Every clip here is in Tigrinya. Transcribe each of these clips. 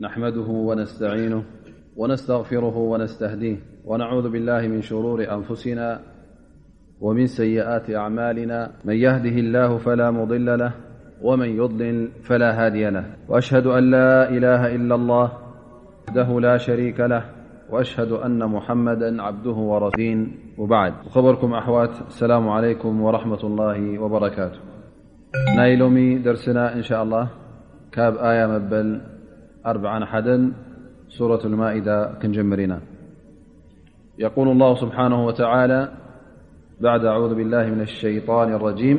نحمده ونستعينه ونستغفره ونستهديه ونعوذ بالله من شرور أنفسنا ومن سيئات أعمالنا من يهده الله فلا مضل له ومن يضلل فلا هدي له وأشهد أن لا إله إلا الله وحده لا شريك له وأشهد أن محمدا عبده ورسو ن وبعدركم أواسلام عليكم ورحمة الله وبركاتهالم درسناإنشاء اللهآيم أربعا أحدا سورة المائدة كنجمرنا يقول الله سبحانه وتعالى بعد أعوذ بالله من الشيطان الرجيم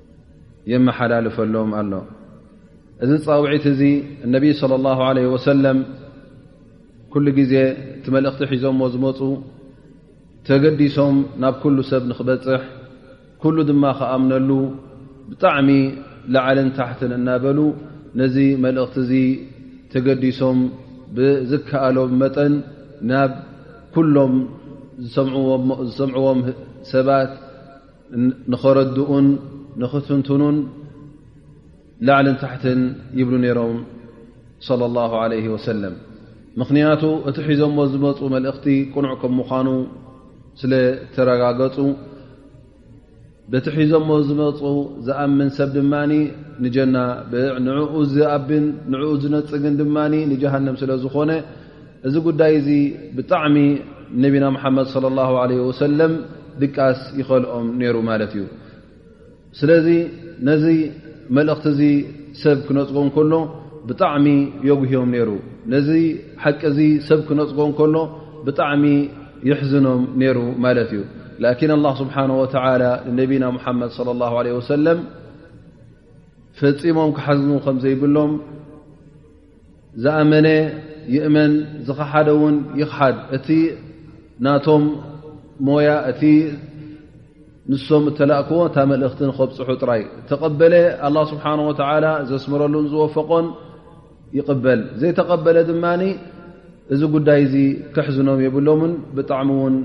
የመሓላልፈሎም ኣሎ እዚ ፃውዒት እዚ እነቢይ صለ ላه ለ ወሰለም ኩሉ ግዜ እቲ መልእኽቲ ሒዞሞ ዝመፁ ተገዲሶም ናብ ኩሉ ሰብ ንክበፅሕ ኩሉ ድማ ክኣምነሉ ብጣዕሚ ላዓልን ታሕትን እናበሉ ነዚ መልእኽቲ እዚ ተገዲሶም ብዝከኣሎም መጠን ናብ ኩሎም ዝሰምዕዎም ሰባት ንኸረድኡን ንኽትንትኑን ላዕልን ታሕትን ይብሉ ነይሮም صለ ላሁ ዓለ ወሰለም ምኽንያቱ እቲ ሒዞሞ ዝመፁ መልእኽቲ ቅኑዕ ከም ምዃኑ ስለ ተረጋገፁ በቲ ሒዞሞ ዝመፁ ዝኣምን ሰብ ድማ ንጀና ብዕ ንኡ ዝኣብን ንኡ ዝነፅግን ድማ ንጀሃንም ስለ ዝኾነ እዚ ጉዳይ እዚ ብጣዕሚ ነቢና ሙሓመድ ለ ላ ለ ወሰለም ድቃስ ይኸልኦም ነይሩ ማለት እዩ ስለዚ ነዚ መልእኽቲ እዚ ሰብ ክነፅጎ ከሎ ብጣዕሚ የጉህዮም ነይሩ ነዚ ሓቂ እዚ ሰብ ክነፅጎ ከሎ ብጣዕሚ ይሕዝኖም ነይሩ ማለት እዩ ላኪን ኣላ ስብሓን ወተላ ንነቢና ሙሓመድ ለ ላ ለ ወሰለም ፈፂሞም ክሓዝኑ ከምዘይብሎም ዝኣመነ ይእመን ዝኸሓደ ውን ይኽሓድ እቲ ናቶም ሞያ እቲ ንሶም እተላእክዎ እታ መልእኽቲ ንኸብፅሑ ጥራይ ተቐበለ ኣላ ስብሓን ወተላ ዘስምረሉን ዝወፈቖን ይቕበል ዘይተቐበለ ድማ እዚ ጉዳይ እዚ ክሕዝኖም የብሎምን ብጣዕሚ እውን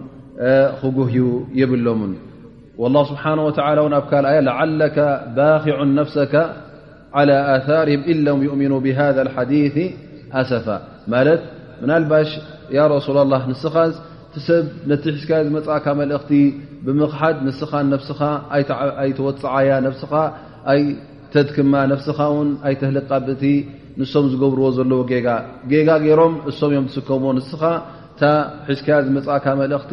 ክጉህዩ የብሎምን ላ ስብሓን ወተላ ውን ኣብ ካልኣያ ለዓለካ ባኪዑን ነፍሰካ ዓላ ኣታሪም ኢለም ይእምኑ ብሃذ ሓዲث ኣሰፋ ማለት ምናልባሽ ያ ረሱላ ላ ንስኻ ትሰብ ነቲ ሒዝካ ዝመፅእካ መልእኽቲ ብምኽሓድ ንስኻ ነብስኻ ኣይተወፅዓያ ነብስኻ ኣይተድክማ ነብስኻ ውን ኣይተህልቃ ብእቲ ንሶም ዝገብርዎ ዘለዎ ጌጋ ጌጋ ገይሮም እሶም እዮም ዝስከምዎ ንስኻ እታ ሒዝካ ዝመፅእካ መልእኽቲ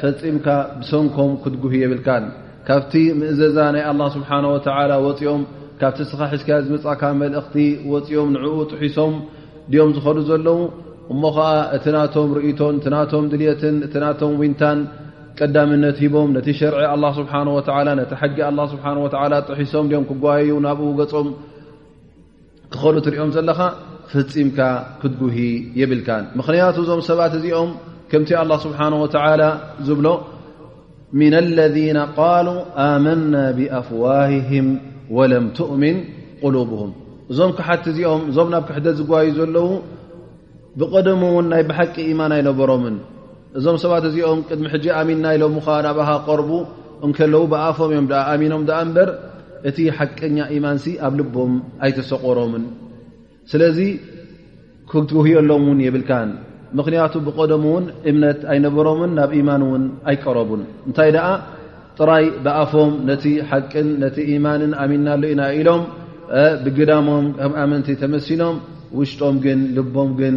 ፈፂምካ ብሰንኮም ክትጉህ የብልካን ካብቲ ምእዘዛ ናይ ኣላ ስብሓን ወተላ ወፂኦም ካብቲ ስኻ ሒዝካ ዝመፃእካ መልእኽቲ ወፂኦም ንዕኡ ጥሒሶም ድኦም ዝኸዱ ዘለዉ እሞ ከዓ እቲ ናቶም ርእቶን እቲ ናቶም ድልትን እቲ ናቶም ዊንታን ቀዳምነት ሂቦም ነቲ ሸርዒ ኣላ ስብሓን ወተላ ነቲ ሓጊ ኣላ ስብሓን ወተላ ጥሒሶም ድኦም ክጓየዩ ናብኡ ገፆም ትኸሉ ትሪኦም ዘለኻ ፈፂምካ ክትጉሂ የብልካን ምኽንያቱ እዞም ሰባት እዚኦም ከምቲ ኣላ ስብሓን ወተላ ዝብሎ ምና ለذነ ቃሉ ኣመና ብኣፍዋህህም ወለም ትእምን ቁሉብም እዞም ክሓቲ እዚኦም እዞም ናብ ክሕደት ዝጓዩ ዘለዉ ብቐደሙ እውን ናይ ብሓቂ ኢማን ኣይነበሮምን እዞም ሰባት እዚኦም ቅድሚ ሕጂ ኣሚንና ኢሎምኻ ናባኻ ክቐርቡ እንከለዉ ብኣፎም እዮም ደኣ ኣሚኖም ደኣ እምበር እቲ ሓቀኛ ኢማንሲ ኣብ ልቦም ኣይተሰቆሮምን ስለዚ ክትጉህዮሎም እውን የብልካን ምኽንያቱ ብቀደሙ እውን እምነት ኣይነበሮምን ናብ ኢማን እውን ኣይቀረቡን እንታይ ደኣ ጥራይ ብኣፎም ነቲ ሓቅን ነቲ ኢማንን ኣሚንና ሉ ኢና ኢሎም ብግዳሞም ከም ኣመንቲ ተመሲኖም ውሽጦም ግን ልቦም ግን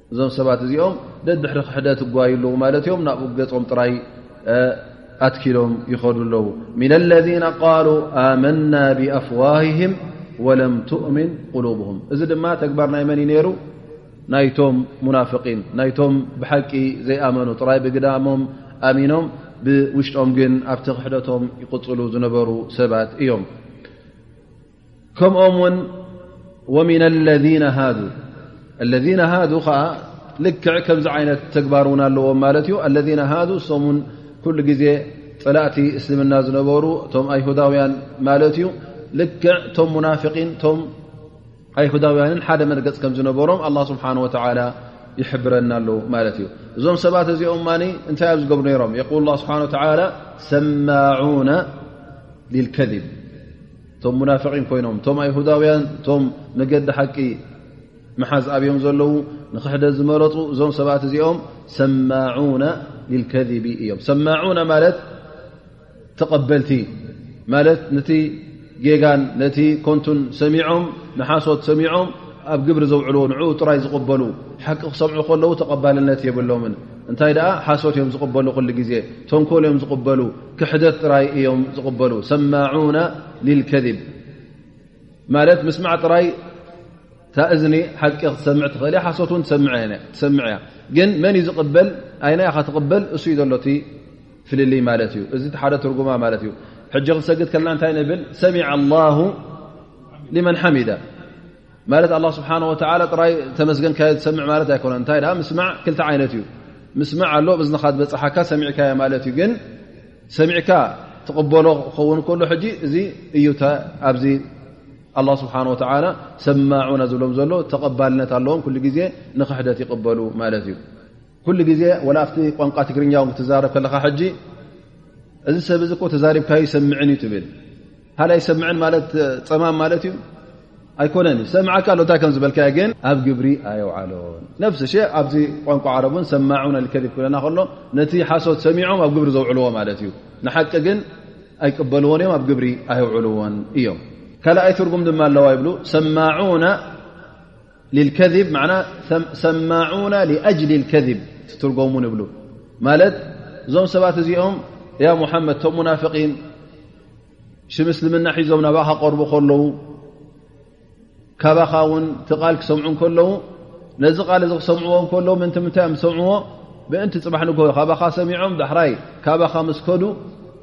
እዞም ሰባት እዚኦም ደድሕሪ ክሕደት እጓዩ ኣለዉ ማለት እዮም ናብኡ ገጾም ጥራይ ኣትኪሎም ይኸዱ ኣለዉ ምና ለذነ ቃሉ ኣመና ብኣፍዋህህም ወለም ትእምን ቁሉብም እዚ ድማ ተግባር ናይ መን ዩ ነይሩ ናይቶም ሙናፍቒን ናይቶም ብሓቂ ዘይኣመኑ ጥራይ ብግዳሞም ኣሚኖም ብውሽጦም ግን ኣብቲ ክሕደቶም ይቕፅሉ ዝነበሩ ሰባት እዮም ከምኦም ውን ወምና ለذነ ሃዱ ለذነ ሃዱ ከዓ ልክዕ ከምዚ ዓይነት ተግባር እውን ኣለዎም ማለት እዩ ለذነ ሃዱ ሶም ን ኩሉ ግዜ ፀላእቲ እስልምና ዝነበሩ እቶም ኣይሁዳውያን ማለት እዩ ልክዕ ቶም ሙናፍቒን ቶም ኣይሁዳውያንን ሓደ መርገፅ ከም ዝነበሮም ኣላ ስብሓን ወተላ ይሕብረና ኣሎ ማለት እዩ እዞም ሰባት እዚኦም ማ እንታይ ኣብ ዝገብሩ ነይሮም የቁል ላ ስብሓን ወተላ ሰማዑነ ልከذብ እቶም ሙናፍቒን ኮይኖም እቶም ኣይሁዳውያን እቶም መገዲ ሓቂ መሓዝ ኣብዮም ዘለዉ ንክሕደት ዝመረፁ እዞም ሰባት እዚኦም ሰማዑና ልከذቢ እዮም ሰማዑና ማለት ተቐበልቲ ማለት ነቲ ጌጋን ነቲ ኮንቱን ሰሚዖም ንሓሶት ሰሚዖም ኣብ ግብሪ ዘውዕልዎ ንዕኡ ጥራይ ዝቕበሉ ሓቂ ክሰምዑ ከለዉ ተቐባልነት የብሎምን እንታይ ደኣ ሓሶት እዮም ዝቕበሉ ኩሉ ግዜ ተንኮል እዮም ዝቕበሉ ክሕደት ጥራይ እዮም ዝቕበሉ ሰማዑና ልልከذብ ማለት ምስማዕ ጥራይ እታ እዝኒ ሓቂ ክትሰምዕ ትኽእል እያ ሓሶት ውን ትሰምዕ እያ ግን መን እዩ ዝቕበል ኣይና ኢኻ ትቕበል እሱ ዩ ዘሎ እቲ ፍልልይ ማለት እዩ እዚ ሓደ ትርጉማ ማለት እዩ ሕጂ ክንሰግድ ከልና እንታይ ንብል ሰሚዐ ላሁ ሊመን ሓሚዳ ማለት ኣላ ስብሓን ወተላ ጥራይ ተመስገንካዮ ዝሰምዕ ማለት ኣይኮነ እንታይ ኣ ምስማዕ ክልተ ዓይነት እዩ ምስማዕ ኣሎ ብዝንኻ ዝበፅሓካ ሰሚዕካዮ ማለት እዩ ግን ሰሚዕካ ትቕበሎ ክኸውን ከሎ ሕጂ እዚ እዩ ኣብዚ ኣላ ስብሓን ወተላ ሰማዑና ዝብሎም ዘሎ ተቐባልነት ኣለዎም ኩሉ ግዜ ንክሕደት ይቕበሉ ማለት እዩ ኩሉ ግዜ ወላ ኣብቲ ቋንቋ ትግርኛ ውን ክትዛረብ ከለካ ሕጂ እዚ ሰብ እዚ ኮ ተዛሪብካ ይሰምዕን እዩ ትብል ሃላ ይሰምዕን ማለት ፀማም ማለት እዩ ኣይኮነን እዩ ሰምዓካ ኣሎ እንታይ ከም ዝበልካ ግን ኣብ ግብሪ ኣየውዓሎን ነፍሲ ሸ ኣብዚ ቋንቋ ዓረብ እውን ሰማዑን ኣልከሊብ ክብለና ከሎ ነቲ ሓሶት ሰሚዖም ኣብ ግብሪ ዘውዕልዎ ማለት እዩ ንሓቂ ግን ኣይቅበልዎን እዮም ኣብ ግብሪ ኣይውዕልዎን እዮም ካልኣይ ትርጉም ድማ ኣለዋ ይብሉ ሰማዑና ልከذብ ና ሰማዑና ኣጅሊ ከذብ ትትርጎሙ ንብሉ ማለት እዞም ሰባት እዚኦም ያ ሙሓመድ ቶም ሙናፍቒን ሽምስልምና ሒዞም ናባኻ ክቐርቡ ከለዉ ካባኻ ውን ትቓል ክሰምዑ ከለዉ ነዚ ቓል እዚ ክሰምዕዎ ከለዉ ምንቲ ምንታይ እዮም ዝሰምዕዎ ምእንቲ ፅባሕ ንግሆ ካባኻ ሰሚዖም ዳሕራይ ካባኻ ምስ ከዱ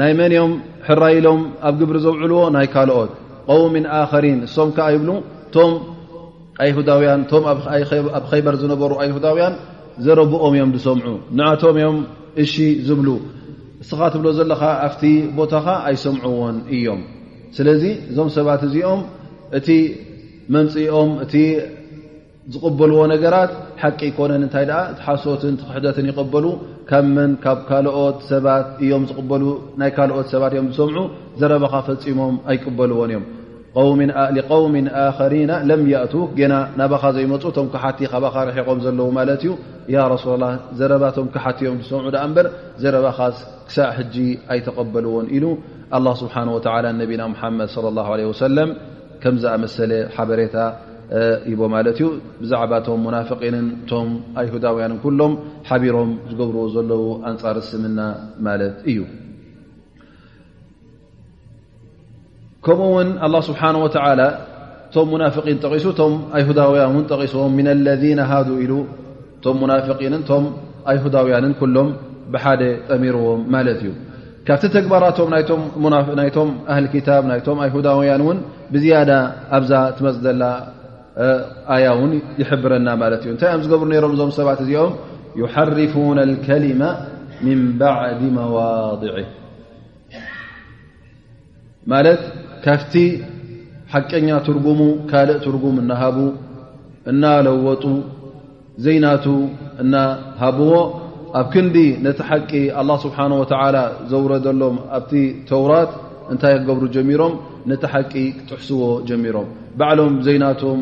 ናይ መን እዮም ሕራይ ኢሎም ኣብ ግብሪ ዘውዕልዎ ናይ ካልኦት قውም ኣኸሪን እሶም ከ ይብሉ እቶም ኣይሁዳውያን እቶም ኣብ ኸይበር ዝነበሩ ኣይሁዳውያን ዘረብኦም እዮም ዝሰምዑ ንኣቶም እዮም እሺ ዝብሉ እስኻ ትብሎ ዘለኻ ኣብቲ ቦታኻ ኣይሰምዑዎን እዮም ስለዚ እዞም ሰባት እዚኦም እቲ መምፅኦም እቲ ዝቕበልዎ ነገራት ሓቂ ኣይኮነን እንታይ ደኣ እቲ ሓሶትን ትኽሕደትን ይቐበሉ ካብ መን ካብ ካልኦት ሰባት እዮም ዝቕበሉ ናይ ካልኦት ሰባት እዮም ዝሰምዑ ዘረባኻ ፈፂሞም ኣይቅበልዎን እዮም ሊቀውሚ ኣኸሪና ለም ያእቱ ገና ናባኻ ዘይመፁ እቶም ክሓቲ ካባኻ ርሒቖም ዘለዉ ማለት እዩ ያ ረሱላ ላ ዘረባቶም ክሓቲ እዮም ዝሰምዑ ደኣ እምበር ዘረባኻ ክሳዕ ሕጂ ኣይተቐበልዎን ኢሉ ኣላ ስብሓን ወተላ ነቢና ሙሓመድ ለ ላ ለ ወሰለም ከም ዝኣመሰለ ሓበሬታ ይቦ ማለት እዩ ብዛዕባ ቶም ሙናፍቒንን ቶም ኣይሁዳውያንን ኩሎም ሓቢሮም ዝገብርዎ ዘለዉ ኣንጻር እስምና ማለት እዩ ከምኡ ውን ኣላ ስብሓን ወተላ ቶም ሙናፍቒን ጠቒሱ ቶም ኣይሁዳውያን እውን ጠቒስዎም ምና ለذና ሃዱ ኢሉ እቶም ሙናፍቒንን እቶም ኣይሁዳውያንን ኩሎም ብሓደ ጠሚርዎም ማለት እዩ ካብቲ ተግባራቶም ናይቶም ኣህል ክታብ ናይቶም ኣይሁዳውያን እውን ብዝያዳ ኣብዛ ትመፅ ዘላ ኣያ እውን ይሕብረና ማለት እዩ እንታይ እዮም ዝገብሩ ነይሮም እዞም ሰባት እዚኦም ይሓርፉና ከሊማ ምን ባዕዲ መዋضዕ ማለት ካብቲ ሓቀኛ ትርጉሙ ካልእ ትርጉም እናሃቡ እናለወጡ ዘይናቱ እናሃብዎ ኣብ ክንዲ ነቲ ሓቂ ኣላ ስብሓን ወተላ ዘውረደሎም ኣብቲ ተውራት እንታይ ክገብሩ ጀሚሮም ነቲ ሓቂ ክጥሕስዎ ጀሚሮም ባዕሎም ዘይናቶም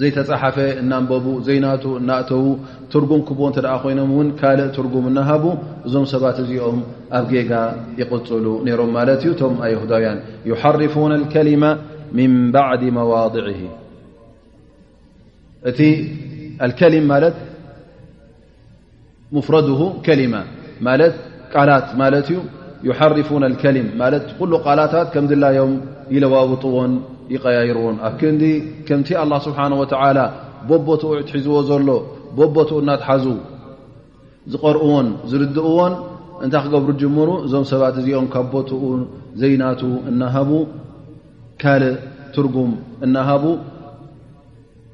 ዘይተፃሓፈ እናንበቡ ዘይናቱ እናእተዉ ትርጉም ክብዎ እንተ ኮይኖም እውን ካልእ ትርጉም እናሃቡ እዞም ሰባት እዚኦም ኣብ ጌጋ ይቕፅሉ ነይሮም ማለት እዩ እቶም ኣይሁዳውያን ይሓርፉን ልከሊማ ምን ባዕድ መዋضዕ እቲ ኣልከሊም ማለት ሙፍረድሁ ከሊማ ማለት ቃላት ማለት እዩ ዩሓርፉን ኣልከሊም ማለት ኩሉ ቃላታት ከም ድላዮም ይለዋውጥዎን ይቀያይርዎን ኣብ ክንዲ ከምቲ ኣላ ስብሓን ወተዓላ ቦቦትኡ እትሒዝዎ ዘሎ ቦቦትኡ እናትሓዙ ዝቐርእዎን ዝርድእዎን እንታይ ክገብሩ ጅምሩ እዞም ሰባት እዚኦም ካብ ቦትኡ ዘይናቱ እናሃቡ ካልእ ትርጉም እናሃቡ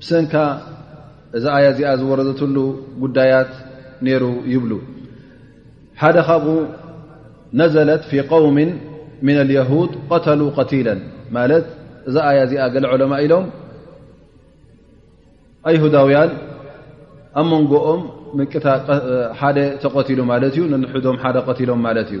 ብሰንካ እዛ ኣያ እዚኣ ዝወረዘትሉ ጉዳያት ነይሩ ይብሉ ሓደ ካብኡ ነዘለት ፊ قውም ምና ልየሁድ ቀተሉ ቀቲለ ማለት እዛ ኣያ እዚኣ ገለ ዑለማ ኢሎም ኣይሁዳውያን ኣብ መንጎኦም ምንቅታ ሓደ ተቐትሉ ማለት እዩ ንንሕዶም ሓደ ቀትሎም ማለት እዩ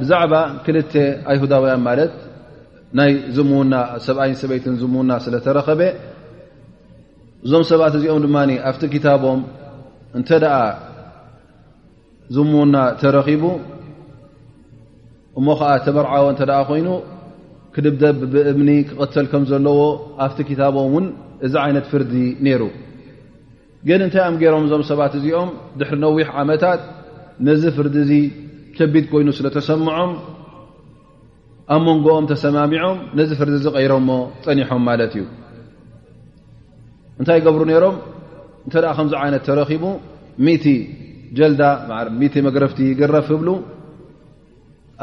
ብዛዕባ ክልተ ኣይሁዳውያን ማለት ናይ ዝምውና ሰብኣይን ሰበይትን ዝምውና ስለ ተረኸበ እዞም ሰባት እዚኦም ድማ ኣብቲ ክታቦም እንተ ደኣ ዝምውና ተረኺቡ እሞ ከዓ ተመርዓወ እንተ ደኣ ኮይኑ ክድብደብ ብእምኒ ክቐተል ከም ዘለዎ ኣብቲ ክታቦም እውን እዚ ዓይነት ፍርዲ ነይሩ ግን እንታይ እዮም ገይሮም እዞም ሰባት እዚኦም ድሕሪ ነዊሕ ዓመታት ነዚ ፍርዲ እዚ ከቢድ ኮይኑ ስለ ተሰምዖም ኣብ መንጎኦም ተሰማሚዖም ነዚ ፍርዲ እዚ ቀይሮሞ ጸኒሖም ማለት እዩ እንታይ ይገብሩ ነይሮም እንተ ከምዚ ዓይነት ተረኺቡ ሚእቲ ጀልዳ መግረፍቲ ይግረፍ እብሉ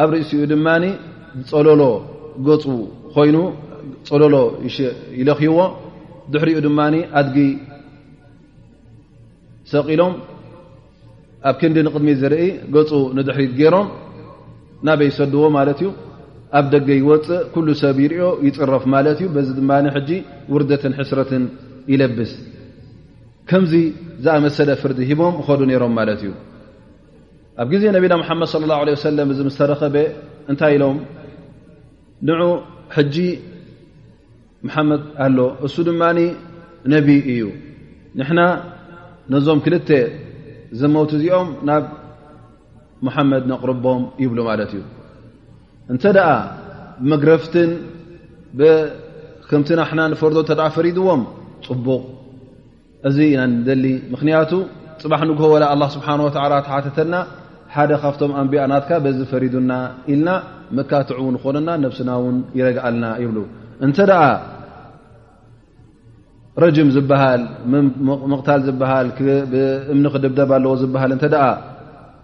ኣብ ርእሲኡ ድማ ፀለሎ ገፁ ኮይኑ ፀለሎ ይለኽይዎ ድሕሪኡ ድማ ኣድጊ ሰቂሎም ኣብ ክንዲ ንቅድሚ ዝርኢ ገፁ ንድሕሪት ገይሮም ናበይ ይሰድዎ ማለት እዩ ኣብ ደገ ይወፅእ ኩሉ ሰብ ይርዮ ይፅረፍ ማለት እዩ በዚ ድማ ሕጂ ውርደትን ሕስረትን ይለብስ ከምዚ ዝኣመሰለ ፍርዲ ሂቦም ኸዱ ነይሮም ማለት እዩ ኣብ ግዜ ነቢና ሓመድ صለ ላه ለ ሰለም እዚ ምስ ተረኸበ እንታይ ኢሎም ንዑ ሕጂ መሓመድ ኣሎ እሱ ድማ ነቢ እዩ ንሕና ነዞም ክልተ ዘመውት እዚኦም ናብ መሓመድ ነቕርቦም ይብሉ ማለት እዩ እንተ ደኣ ብመግረፍትን ከምቲ ናሕና ንፈርዶ እተ ፈሪድዎም ፅቡቕ እዚ ኢና ንደሊ ምክንያቱ ፅባሕ ንግሆ ወላ ኣላ ስብሓን ወተላ ተሓተተና ሓደ ካብቶም ኣንቢያ ናትካ በዚ ፈሪዱና ኢልና መካትዕ እውን ኾነና ነብስና እውን ይረግኣልና ይብሉ እንተ ደኣ ረጅም ዝበሃል ምቕታል ዝበሃል ብእምኒ ክድብደብ ኣለዎ ዝበሃል እንተ ደኣ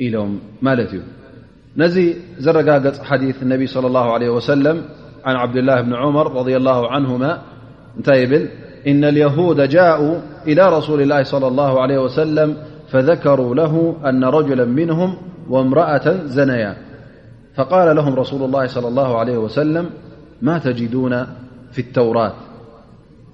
إلوم مالت نزي زرجاج حديث النبي صلى الله عليه وسلم عن عبد الله بن عمر - رضي الله عنهما نتبل إن اليهود جاءوا إلى رسول الله صلى الله عليه وسلم فذكروا له أن رجلا منهم وامرأة زنيا فقال لهم رسول الله صلى الله عليه وسلم ما تجدون في التورات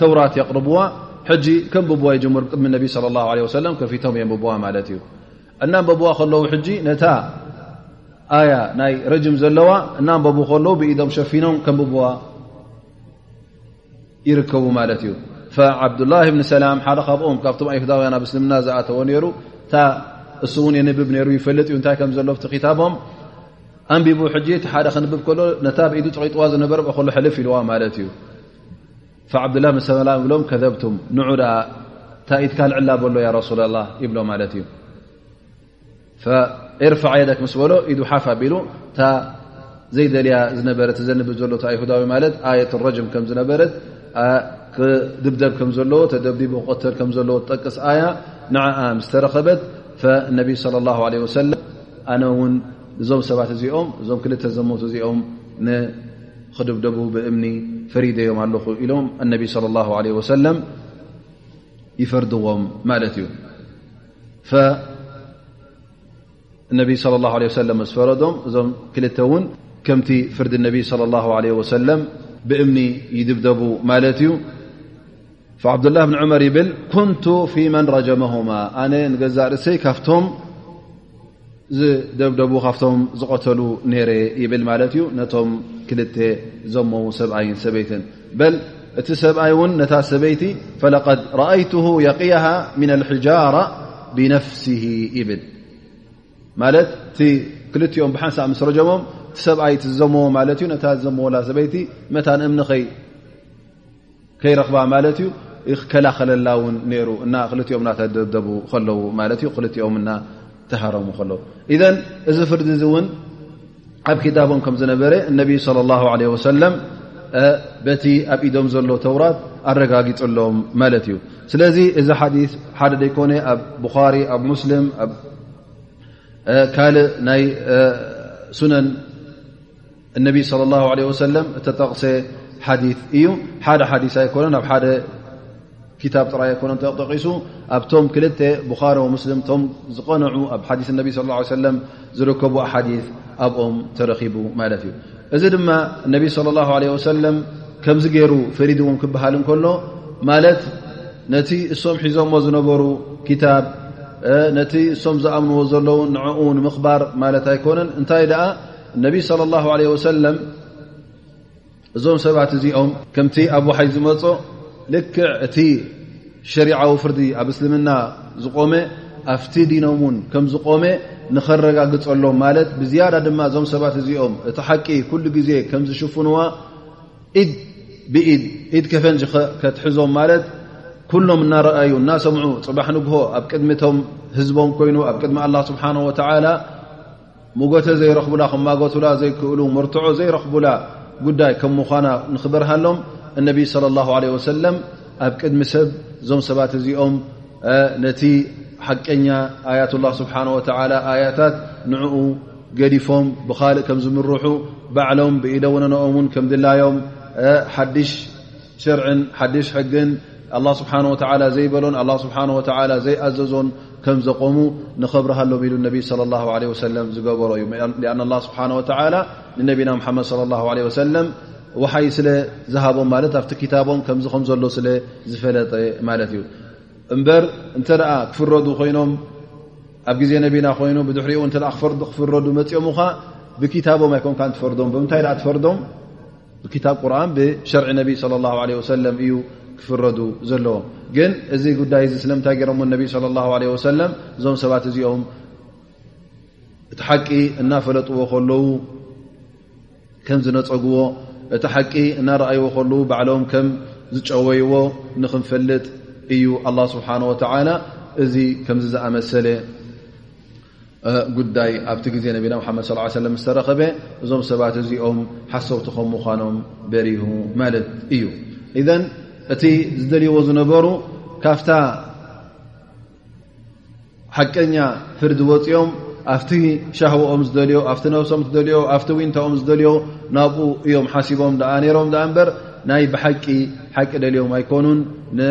ተውራት የቕርብዋ ሕጂ ከንብብዋ ይጀመሩ ቅድሚ ነቢ ለ ላ ለ ሰለም ከፊቶም የንብብዋ ማለት እዩ እናንበብዋ ከለዉ ሕጂ ነታ ኣያ ናይ ረጅም ዘለዋ እናንበቡ ከለዉ ብኢዶም ሸፊኖም ከንብብዋ ይርከቡ ማለት እዩ ዓብዱላ ብኒ ሰላም ሓደ ካብኦም ካብቶም ኣይሁዳውያን ኣብ እስልምና ዝኣተወ ነይሩ እታ እሱ እውን የንብብ ነይሩ ይፈልጥ እዩ እንታይ ከም ዘሎብቲ ክታቦም ኣንቢቡ ሕጂ እቲ ሓደ ክንብብ ከሎ ነታ ብ ኢዱ ጨቂጥዋ ዝነበረ ከሎ ሕልፍ ኢልዋ ማለት እዩ ዓብድላ መሰላ ብሎም ከዘብቱም ንዑ ኣ እታ ኢትካ ልዕላ በሎ ያ ረሱላ ላ ይብሎ ማለት እዩ ርፋ የደክ ምስ በሎ ኢዱ ሓፍ ኣቢሉ እታ ዘይደልያ ዝነበረት ዘንብ ዘሎ ኣይሁዳዊ ማለት ኣየት ረጅም ከም ዝነበረት ክድብደብ ከም ዘለዎ ተደብዲቡ ክቀተል ከም ዘለዎ ትጠቅስ ኣያ ንዓኣ ምስ ተረኸበት ነቢይ ለ ላ ለ ወሰለም ኣነ ውን እዞም ሰባት እዚኦም እዞም ክልተ ዘሞት እዚኦም ንክድብደቡ ብእምኒ ፈሪደዮም ኣለኹ ኢሎም ኣነቢ ለ ላ ለ ወሰለም ይፈርድዎም ማለት እዩ እነቢ ለ ላ ለ ሰለም ስፈረዶም እዞም ክልተ እውን ከምቲ ፍርዲ ነቢ ለ ላ ለ ወሰለም ብእምኒ ይድብደቡ ማለት እዩ ዓብዱላ ብን ዑመር ይብል ኩንቱ ፊ መን ረጀመሁማ ኣነ ንገዛእ ርእሰይ ካብቶም ዝደብደቡ ካብቶም ዝቐተሉ ነረ ይብል ማለት እዩ ነቶም ክልተ ዘመዉ ሰብኣይን ሰበይትን በል እቲ ሰብኣይ እውን ነታ ሰበይቲ ፈለቀድ ረኣይት የቅያሃ ምና ልሕጃራ ብነፍሲ ይብል ማለት እቲ ክልቲኦም ብሓንሳእ ምስ ረጀሞም እቲ ሰብኣይ ዝዘመዎ ማለት እዩ ነታ ዘመወላ ሰበይቲ መታን እምንኸይ ከይረኽባ ማለት እዩ ክከላኸለላ ውን ነይሩ እና ክልቲኦም እናተደብደቡ ከለዉ ማለት እዩ ክልቲኦም እና ተሃረሙ ከለዉ ኢዘን እዚ ፍርዲ እዚ እውን ኣብ ክታቦም ከም ዝነበረ እነቢይ ስለ ላ ለ ወሰለም በቲ ኣብ ኢዶም ዘሎ ተውራት ኣረጋጊፅሎም ማለት እዩ ስለዚ እዚ ሓዲ ሓደ ዘይኮነ ኣብ ቡኻሪ ኣብ ሙስሊም ኣብ ካልእ ናይ ሱነን እነቢ صለ ላه ለ ወሰለም እተጠቕሰ ሓዲ እዩ ሓደ ሓዲስ ኣይኮነን ኣብ ሓደ ክታብ ጥራይ ኣይኮነን ተጠቂሱ ኣብቶም ክልተ ቡኻሪ ወሙስሊም እቶም ዝቐንዑ ኣብ ሓዲስ ነቢ ስ ሰለም ዝርከቡ ኣሓዲ ኣብኦም ተረኺቡ ማለት እዩ እዚ ድማ እነቢ صለ ላه ለ ወሰለም ከምዚ ገይሩ ፈሪድዎም ክበሃል እንከሎ ማለት ነቲ እሶም ሒዞሞ ዝነበሩ ክታብ ነቲ እሶም ዝኣምንዎ ዘለዉ ንዕኡ ንምኽባር ማለት ኣይኮነን እንታይ ደኣ ነቢ صለ ላه ለ ወሰለም እዞም ሰባት እዚኦም ከምቲ ኣብ ውሓይ ዝመፆ ልክዕ እቲ ሸሪዓዊ ፍርዲ ኣብ እስልምና ዝቆመ ኣብቲ ዲኖም ውን ከም ዝቆመ ንኸረጋግፀሎም ማለት ብዝያዳ ድማ እዞም ሰባት እዚኦም እቲ ሓቂ ኩሉ ግዜ ከም ዝሽፍንዋ ኢድ ብኢድ ኢድ ከፈንጅ ከትሕዞም ማለት ኩሎም እናረኣዩ እናሰምዑ ፅባሕ ንግሆ ኣብ ቅድሚቶም ህዝቦም ኮይኑ ኣብ ቅድሚ ኣላ ስብሓን ወተዓላ ሞጎተ ዘይረኽቡላ ክማጎቱላ ዘይክእሉ መርትዖ ዘይረኽቡላ ጉዳይ ከም ምዃና ንክበርሃሎም እነቢይ صለ ላه ለ ወሰለም ኣብ ቅድሚ ሰብ እዞም ሰባት እዚኦም ነቲ ሓቀኛ ኣያት ላ ስብሓ ወ ኣያታት ንኡ ገዲፎም ብካልእ ከም ዝምርሑ ባዕሎም ብኢደውነነኦም ን ከም ድላዮም ሓድሽ ሸርዕን ሓድሽ ሕግን ስብሓ ዘይበሎን ስብሓ ዘይኣዘዞን ከም ዘቆሙ ንኸብርሃሎም ኢሉ ነቢ صለ ላ ለ ወሰለም ዝገበሮ እዩ ኣን ላ ስብሓን ወተላ ንነቢና ሓመድ ለ ላ ለ ወሰለም ውሓይ ስለ ዝሃቦም ማለት ኣብቲ ክታቦም ከምዚ ከም ዘሎ ስለ ዝፈለጠ ማለት እዩ እምበር እንተ ደኣ ክፍረዱ ኮይኖም ኣብ ግዜ ነቢና ኮይኑ ብድሕሪኡ ክፍረዱ መፂኦምኻ ብክታቦም ኣይኮንካ ትፈርዶም ብምንታይ ኣ ትፈርዶም ብክታብ ቁርን ብሸርዒ ነቢ ለ ላ ለ ወሰለም እዩ ክፍረዱ ዘለዎም ግን እዚ ጉዳይ እዚ ስለምንታይ ገይሮም ነቢ ለ ላ ለ ወሰለም እዞም ሰባት እዚኦም እቲ ሓቂ እናፈለጥዎ ከለዉ ከም ዝነፀግዎ እቲ ሓቂ እናረኣይዎ ከለዉ ባዕሎም ከም ዝጨወይዎ ንክንፈልጥ እዩ ኣላ ስብሓን ወተላ እዚ ከምዚ ዝኣመሰለ ጉዳይ ኣብቲ ግዜ ነቢና ሓመድ ስ ሰለ ምስ ተረኸበ እዞም ሰባት እዚኦም ሓሰውቲ ከም ምዃኖም በሪሁ ማለት እዩ እዘን እቲ ዝደልይዎ ዝነበሩ ካፍታ ሓቀኛ ፍርዲ ወፅኦም ኣብቲ ሻህዋኦም ዝደልዮ ኣብቲ ነብሶም ዝደልዮ ኣብቲ ዊንታኦም ዝደልዮ ናብኡ እዮም ሓሲቦም ኣ ነሮም ኣ እምበር ናይ ብሓቂ ሓቂ ደልዮም ኣይኮኑን ነ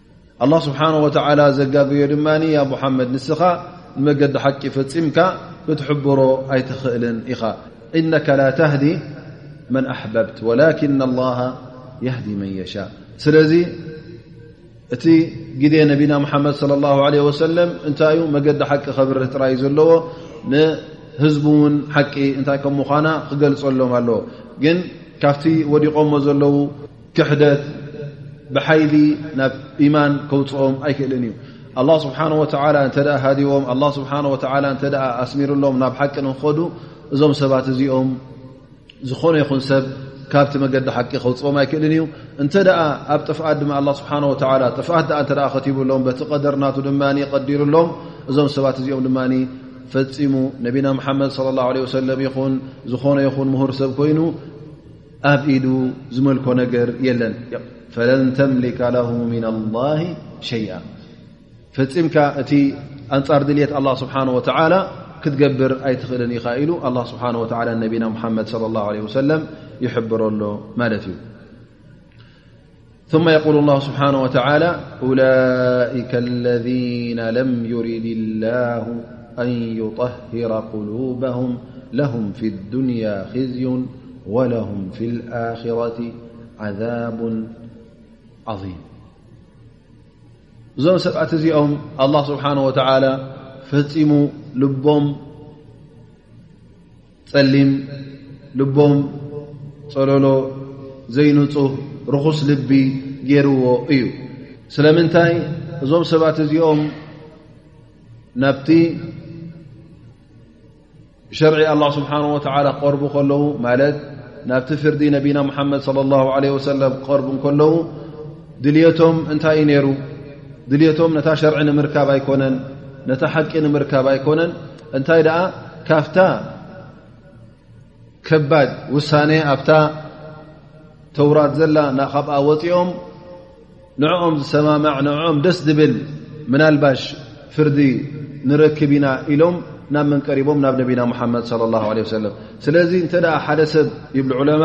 ኣላ ስብሓን ወተዓላ ዘጋገዮ ድማ ያ ሙሓመድ ንስኻ ንመገዲ ሓቂ ፈፂምካ ክትሕብሮ ኣይትኽእልን ኢኻ እነካ ላ ተህዲ መን ኣሕበብት ወላኪና ኣላ የህዲ መን የሻእ ስለዚ እቲ ግዜ ነቢና ሙሓመድ ለ ላ ለ ወሰለም እንታይ እዩ መገዲ ሓቂ ከብርህ ጥራይ ዘለዎ ንህዝቡ እውን ሓቂ እንታይ ከም ምዃና ክገልፀሎም ኣለዎ ግን ካብቲ ወዲቖሞ ዘለዉ ክሕደት ብሓይሊ ናብ ኢማን ከውፅኦም ኣይክእልን እዩ ኣላ ስብሓን ወተላ እንተ ሃዲዎም ኣላ ስብሓን ወተላ እንተ ኣስሚሩሎም ናብ ሓቂ ንክኸዱ እዞም ሰባት እዚኦም ዝኾነ ይኹን ሰብ ካብቲ መገዲ ሓቂ ከውፅኦም ኣይክእልን እዩ እንተ ደኣ ኣብ ጥፍኣት ድማ ኣላ ስብሓን ወተላ ጥፍኣት ኣ እተ ከቲብሎም በቲ ቀደርናቱ ድማ ቀዲሩሎም እዞም ሰባት እዚኦም ድማ ፈፂሙ ነቢና ምሓመድ ለ ላ ለ ወሰለም ይኹን ዝኾነ ይኹን ምሁር ሰብ ኮይኑ ኣብ ኢዱ ዝመልኮ ነገር የለን ፈለን ተምሊካ ለ ምና ላ ሸይኣ ፈፂምካ እቲ ኣንፃር ድልት ኣላ ስብሓን ወተላ ክትገብር ኣይትኽእልን ኢኻ ኢሉ ኣላ ስብሓን ወ ነቢና ሙሓመድ ለ ላ ለ ወሰለም ይሕብረሎ ማለት እዩ ثم يقول الله سبحانه وتعالى أولئك الذين لم يرد الله أن يطهر قلوبهم لهم في الدنيا خزي ولهم في الآخرة عذاب عظيم زم سبعة زئم الله سبحانه وتعالى فموا لبم ጸሊም ልቦም ጸለሎ ዘይንጹህ ርኹስ ልቢ ገይርዎ እዩ ስለምንታይ እዞም ሰባት እዚኦም ናብቲ ሸርዒ ኣላ ስብሓን ወተላ ክቐርቡ ከለዉ ማለት ናብቲ ፍርዲ ነቢና ሙሓመድ ለ ላ ለ ወሰለም ክቐርቡ ከለዉ ድልቶም እንታይ እዩ ነይሩ ድልቶም ነታ ሸርዒ ንምርካብ ኣይኮነን ነታ ሓቂ ንምርካብ ኣይኮነን እንታይ ደኣ ካብታ ከባድ ውሳነ ኣብታ ተውራት ዘላ ካብኣ ወፂኦም ንዕኦም ዝሰማማዕ ንዕኦም ደስ ዝብል ምናልባሽ ፍርዲ ንረክብ ኢና ኢሎም ናብ መን ቀሪቦም ናብ ነቢና ሙሓመድ ለ ላ ለ ሰለም ስለዚ እንተ ሓደ ሰብ ይብሉ ዑለማ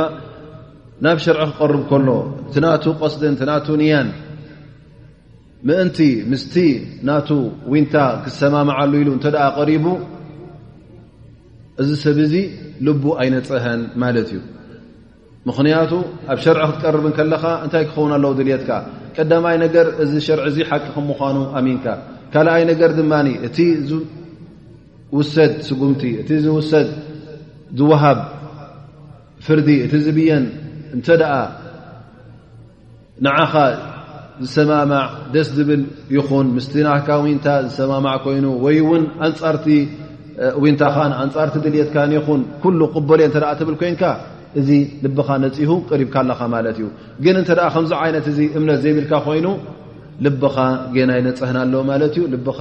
ናብ ሸርዒ ክቐርብ ከሎ እቲ ናቱ ቀስድን እቲ ናቱ ንያን ምእንቲ ምስቲ ናቱ ዊንታ ክሰማምዓሉ ኢሉ እንተ ቀሪቡ እዚ ሰብ እዚ ልቡ ኣይነፀሀን ማለት እዩ ምኽንያቱ ኣብ ሸርዒ ክትቀርብ ከለኻ እንታይ ክኸውን ኣለዉ ድልትካ ቀዳማይ ነገር እዚ ሸርዒ እዚ ሓቂ ክም ምኳኑ ኣሚንካ ካልኣይ ነገር ድማ እቲ ዝውሰድ ስጉምቲ እቲ ዝውሰድ ዝወሃብ ፍርዲ እቲ ዝብየን እንተ ንዓኻ ዝሰማማዕ ደስ ዝብል ይኹን ምስቲ ናካ ዊንታ ዝሰማማዕ ኮይኑ ወይ ውን ኣንፃርቲ ዊንታኻ ኣንፃርቲ ድልትካን ይኹን ኩሉ ቅበልዮ እተ ትብል ኮንካ እዚ ልብኻ ነፂሁ ቅሪብካ ኣለኻ ማለት እዩ ግን እንተ ከምዚ ዓይነት እዚ እምነት ዘይብልካ ኮይኑ ልብኻ ገና ይነፅህና ኣሎ ማለት እዩ ልብኻ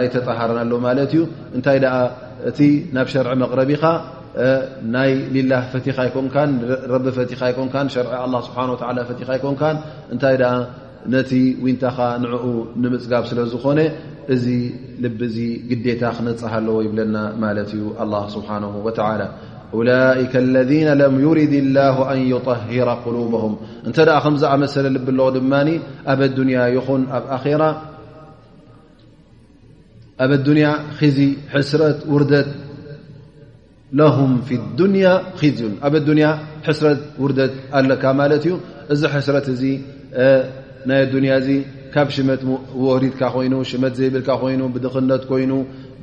ኣይተጣሃርና ኣሎ ማለት እዩ እንታይ ደኣ እቲ ናብ ሸርዒ መቕረቢኻ ናይ ሊላህ ፈቲኻ ኣይኮንካን ረቢ ፈቲኻ ኣይኮንካን ሸርዒ ኣላ ስብሓን ወላ ፈቲኻ ኣይኮንካን እንታይ ደኣ ነቲ ዊንታኻ ንዕኡ ንምፅጋብ ስለ ዝኾነ እዚ ልቢ እዚ ግዴታ ክነፅሃ ኣለዎ ይብለና ማለት እዩ ኣላ ስብሓን ወተላ ላይከ ለذነ ለም ዩርድ ላሁ ኣን ይطሂረ ቁሉበም እንተ ደኣ ከም ዝኣመሰለ ልቢ ኣለዎ ድማ ኣብ ኣዱንያ ይኹን ኣብ ኣራ ኣብ ኣዱንያ ኺዚ ሕስረት ውርደት ለሁም ፊ ዱንያ ኺዝዩን ኣብ ኣዱንያ ሕስረት ውርደት ኣለካ ማለት እዩ እዚ ሕስረት እዚ ናይ ኣዱንያ እዚ ካብ ሽመት ወህዲትካ ኮይኑ ሽመት ዘይብልካ ኮይኑ ብድኽነት ኮይኑ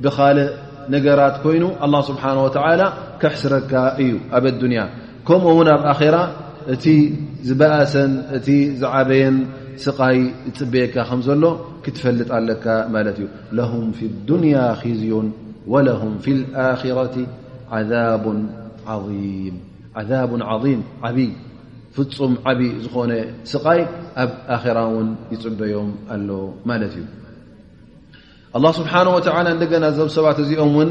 ብኻልእ ነገራት ኮይኑ ኣላ ስብሓን ወተዓላ ክሕስረካ እዩ ኣብ ኣዱንያ ከምኡ እውን ኣብ ኣኼራ እቲ ዝበእሰን እቲ ዝዓበየን ስቓይ ዝፅበየካ ከም ዘሎ ክትፈልጥ ኣለካ ማለት እዩ ለሁም ፊ ዱንያ ኺዝዩን ወለሁም ፊ ልኣክረቲ ዓዛብ ዓም ዓዛብ ዓም ዓብይ ፍፁም ዓብይ ዝኾነ ስቓይ ኣብ ኣራ እውን ይፅበዮም ኣሎ ማለት እዩ ኣላ ስብሓን ወተላ እንደገና እዞም ሰባት እዚኦም እውን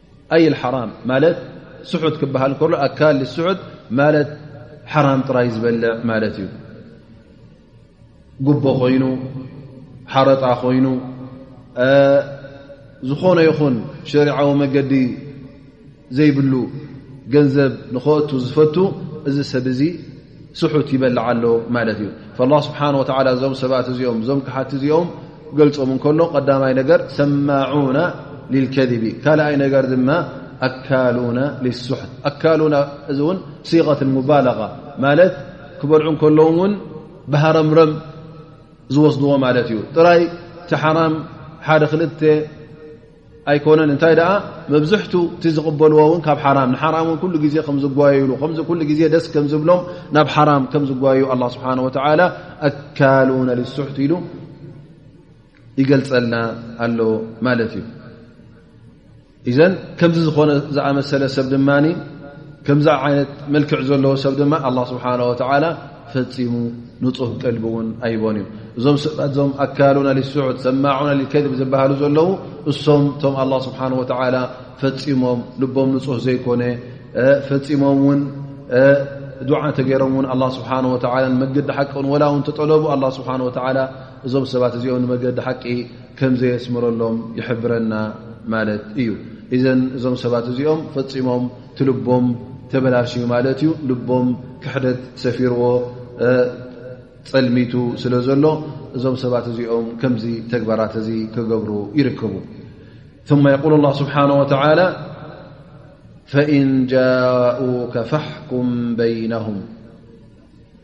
ኣይ ሓራም ማለት ስሑት ክበሃል ከሎ ኣካል ስሑት ማለት ሓራም ጥራይ ዝበልዕ ማለት እዩ ጉቦ ኮይኑ ሓረጣ ኮይኑ ዝኾነ ይኹን ሸሪዓዊ መገዲ ዘይብሉ ገንዘብ ንኸእቱ ዝፈቱ እዚ ሰብ እዚ ስሑት ይበልዓ ኣሎ ማለት እዩ ላ ስብሓን ወላ እዞም ሰባት እዚኦም እዞም ክሓቲ እዚኦም ገልፆም እንከሎ ቀዳማይ ነገር ሰማዑና ልልከዚቢ ካልኣይ ነገር ድማ ኣካሉና ልስሑት ኣካሉና እዚ እውን ሲቀት ሙባላቃ ማለት ክበልዑ እንከለዉ እውን ብሃረምረም ዝወስድዎ ማለት እዩ ጥራይ ተሓራም ሓደ ክልተ ኣይኮነን እንታይ ደኣ መብዝሕቱ እቲ ዝቕበልዎ እውን ካብ ሓራም ንሓራም እውን ኩሉ ግዜ ከም ዝጓየሉ ከምዚ ኩሉ ግዜ ደስ ከም ዝብሎም ናብ ሓራም ከም ዝጓየዩ ኣላ ስብሓን ወተዓላ ኣካሉነ ልሱሕት ኢሉ ይገልፀልና ኣሎ ማለት እዩ እዘን ከምዚ ዝኾነ ዝኣመሰለ ሰብ ድማ ከምዚ ዓይነት መልክዕ ዘለዎ ሰብ ድማ ኣላ ስብሓን ወተዓላ ፈፂሙ ንፁህ ቀልቢ እውን ኣይቦን እዩ እዞም ሰባት እዞም ኣካሉና ሊስዑድ ሰማዑና ሊከድብ ዝበሃሉ ዘለዉ እሶም እቶም ኣላ ስብሓን ወተዓላ ፈፂሞም ልቦም ንፁህ ዘይኮነ ፈፂሞም እውን ዱዓ ተገይሮም እውን ኣላ ስብሓን ወተላ ንመገዲ ሓቂ ን ወላ እውን ተጠለቡ ኣላ ስብሓን ወተላ እዞም ሰባት እዚኦም ንመገዲ ሓቂ ከም ዘየስምረሎም ይሕብረና ማለት እዩ እዘን እዞም ሰባት እዚኦም ፈፂሞም ትልቦም ተበላሽዩ ማለት እዩ ልቦም ክሕደት ሰፊርዎ ፀልሚቱ ስለ ዘሎ እዞም ሰባት እዚኦም ከምዚ ተግባራት እዚ ክገብሩ ይርከቡ ثመ የقል ላ ስብሓን ወተላ ፈእን ጃኡከ ፋሕኩም በይነሁም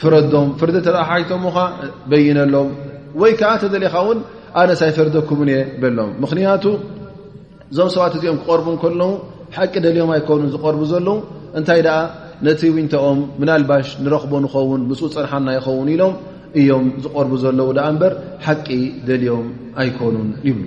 ፍረዶም ፍርዲ እተ ሓይቶምኻ በይነሎም ወይ ከዓ ተደሊኻ እውን ኣነስ ኣይፈርደኩምን እየ በሎም ምኽንያቱ እዞም ሰባት እዚኦም ክቐርቡ ከለዉ ሓቂ ደልዮም ኣይኮኑ ዝቐርቡ ዘለዉ እንታይ ደኣ ነቲ ዊንተኦም ምናልባሽ ንረኽቦ ንኸውን ምስ ፀንሓና ይኸውን ኢሎም እዮም ዝቐርቡ ዘለዉ ደኣ እምበር ሓቂ ደልዮም ኣይኮኑን ይብሉ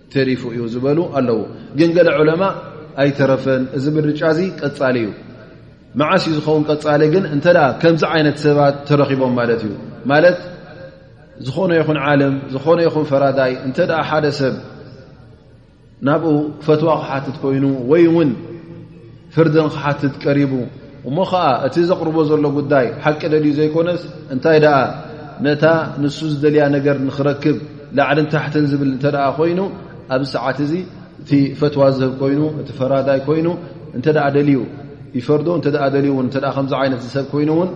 ተሪፉ እዩ ዝበሉ ኣለዉ ግን ገለ ዑለማ ኣይተረፈን እዚ ምርጫ እዚ ቀፃሊ እዩ መዓስ እዩ ዝኸውን ቀፃሊ ግን እንተ ከምዚ ዓይነት ሰባት ተረኺቦም ማለት እዩ ማለት ዝኾነ ይኹን ዓለም ዝኾነ ይኹን ፈራዳይ እንተ ሓደ ሰብ ናብኡ ፈትዋ ክሓትት ኮይኑ ወይ እውን ፍርድን ክሓትት ቀሪቡ እሞ ኸዓ እቲ ዘቕርቦ ዘሎ ጉዳይ ሓቂ ደልዩ ዘይኮነስ እንታይ ደኣ ነታ ንሱ ዝደልያ ነገር ንክረክብ ላዕልን ታሕትን ዝብል እንተ ኮይኑ ኣብዚ ሰዓት እዚ እቲ ፈትዋ ዝህብ ኮይኑ እቲ ፈራዳይ ኮይኑ እንተ ደልዩ ይፈርዶ እተ ደልዩ ውን እተ ከምዚ ዓይነት ዝሰብ ኮይኑ እውን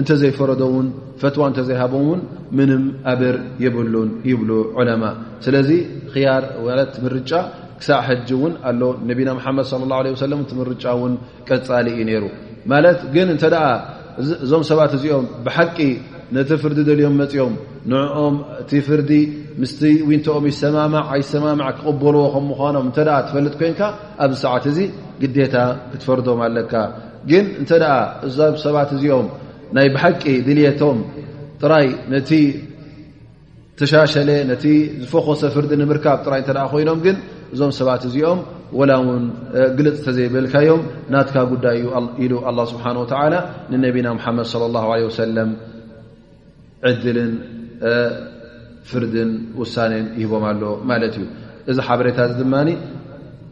እንተዘይፈረዶ ውን ፈትዋ እንተዘይሃቦ ውን ምንም ኣበር የብሉን ይብሉ ዑለማ ስለዚ ክያር ማለት ምርጫ ክሳዕ ሕጂ እውን ኣሎ ነቢና ሓመድ ص ه ለ ሰለ እቲ ምርጫ ውን ቀፃሊ እዩ ነይሩ ማለት ግን እንተ እዞም ሰባት እዚኦም ብሓቂ ነቲ ፍርዲ ደልዮም መፅኦም ንኦም እቲ ፍርዲ ምስ ዊንተኦም ይሰማማዕ ኣይሰማማዕ ክቕበልዎ ከም ምኳኖም እተ ትፈልጥ ኮንካ ኣብዚ ሰዓት እዚ ግዴታ ክትፈርዶም ኣለካ ግን እንተ እዞም ሰባት እዚኦም ናይ ብሓቂ ድልቶም ጥራይ ነቲ ተሻሸለ ነቲ ዝፈኾሰ ፍርዲ ንምርካብ ጥራይ እተ ኮይኖም ግን እዞም ሰባት እዚኦም ወላ ውን ግልፅ ተዘይበልካዮም ናትካ ጉዳይ ዩ ኢሉ ኣላ ስብሓን ወተላ ንነቢና ሓመድ ለ ላ ለ ወሰለም ዕድልን ፍርድን ውሳኔን ይህቦም ኣሎ ማለት እዩ እዚ ሓበሬታ እዚ ድማ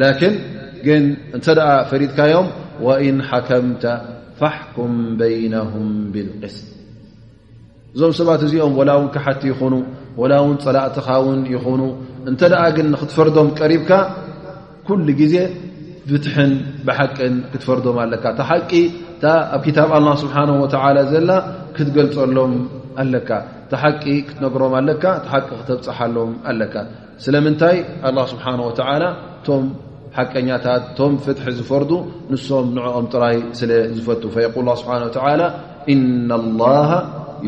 ላኪን ግን እንተ ፈሪድካዮም ወእን ሓከምተ ፋሕኩም በይነሁም ብልቅስ እዞም ሰባት እዚኦም ወላ ውን ክሓቲ ይኹኑ ወላ ውን ፀላእትኻ ውን ይኹኑ እንተ ግን ንክትፈርዶም ቀሪብካ ኩሉ ግዜ ብትሕን ብሓቅን ክትፈርዶም ኣለካ እታ ሓቂ እታ ኣብ ክታብ ኣላ ስብሓን ወተላ ዘላ ክትገልፀሎም ኣለካ እታ ሓቂ ክትነግሮም ኣለካ ሓቂ ክተብፅሓሎም ኣለካ ስለምንታይ ኣላ ስብሓን ወተዓላ እቶም ሓቀኛታት እቶም ፍትሒ ዝፈርዱ ንሶም ንዕኦም ጥራይ ስለ ዝፈቱ ፈየቁል ላ ስብሓን ወተላ እና ላሃ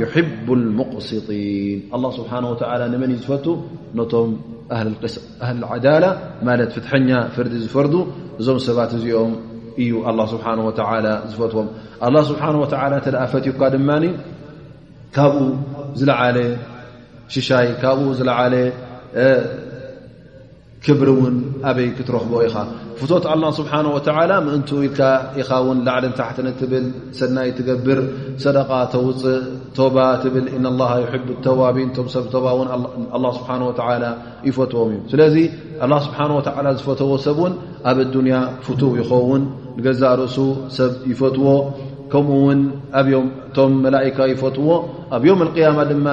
ዩሕቡ ልሙቕስጢን ኣላ ስብሓን ወተላ ንመን እዩ ዝፈቱ ነቶም ኣህል ዓዳላ ማለት ፍትሐኛ ፍርዲ ዝፈርዱ እዞም ሰባት እዚኦም እዩ ኣላ ስብሓን ወተላ ዝፈትዎም ኣላ ስብሓን ወተላ እንተ ፈትዩካ ድማ ካብኡ ዝለዓለ ሽሻይ ካብኡ ዝለዓለ ክብሪ እውን ኣበይ ክትረኽቦ ኢኻ ፍቶት ኣላ ስብሓን ወተላ ምእንትኡ ኢልካ ኢኻ ውን ላዕልን ታሕትን እትብል ሰናይ ትገብር ሰደቃ ተውፅእ ቶባ ትብል እና ላ ይሕብ ተዋቢን ቶም ሰብ ቶባ ውን ኣላ ስብሓን ወተላ ይፈትዎም እዩ ስለዚ ኣላ ስብሓን ወተላ ዝፈተዎ ሰብ እውን ኣብ ኣዱንያ ፍቱው ይኸውን ንገዛእ ርእሱ ሰብ ይፈትዎ ከምኡ ውን እቶም መላካ ይፈትዎ ኣብ ዮም ያማ ድማ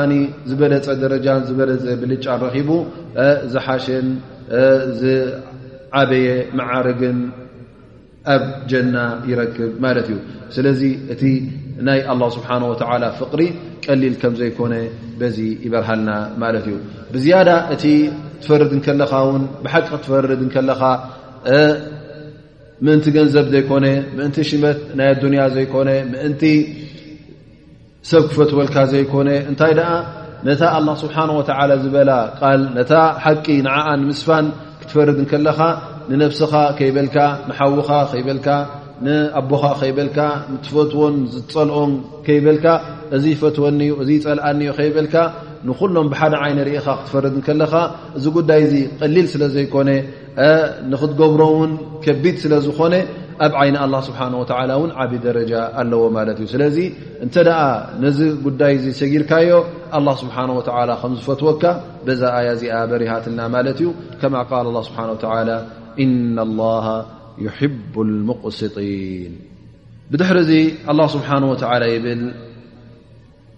ዝበለፀ ደረጃን ዝበለዘ ብልጫን ረኪቡ ዝሓሽን ዝዓበየ መዓርግን ኣብ ጀና ይረክብ ማለት እዩ ስለዚ እቲ ናይ ኣላ ስብሓን ወተላ ፍቅሪ ቀሊል ከም ዘይኮነ በዚ ይበርሃልና ማለት እዩ ብዝያዳ እቲ ትፈርድ ከለኻ ውን ብሓቂ ትፈርድ ከለኻ ምእንቲ ገንዘብ ዘይኮነ ምእንቲ ሽመት ናይ ኣዱንያ ዘይኮነ ምእንቲ ሰብ ክፈትወልካ ዘይኮነ እንታይ ደኣ ነታ ኣላ ስብሓን ወተላ ዝበላ ቃል ነታ ሓቂ ንዓኣ ንምስፋን ክትፈርድ ከለኻ ንነብስኻ ከይበልካ ንሓውኻ ከይበልካ ንኣቦኻ ከይበልካ ንትፈትዎን ዝፀልኦን ከይበልካ እዚ ፈትወኒ ዩ እዚ ፀልኣኒ ዩ ከይበልካ ንኩሎም ብሓደ ዓይነ ርኢኻ ክትፈርድ ከለኻ እዚ ጉዳይ እዚ ቀሊል ስለ ዘይኮነ ንክትገብሮ ውን ከቢድ ስለ ዝኾነ ኣብ ዓይኒ ኣላ ስብሓን ወተላ እውን ዓብ ደረጃ ኣለዎ ማለት እዩ ስለዚ እንተ ደኣ ነዚ ጉዳይ እዚ ሰጊርካዮ ኣላ ስብሓን ወተላ ከም ዝፈትወካ በዛ ኣያ እዚኣ በሪሃትልና ማለት እዩ ከማ ቃል ላ ስብሓን ወተላ እና ላሃ ይሕቡ ልሙቅስጢን ብድሕሪ እዚ ኣላ ስብሓን ወተላ ይብል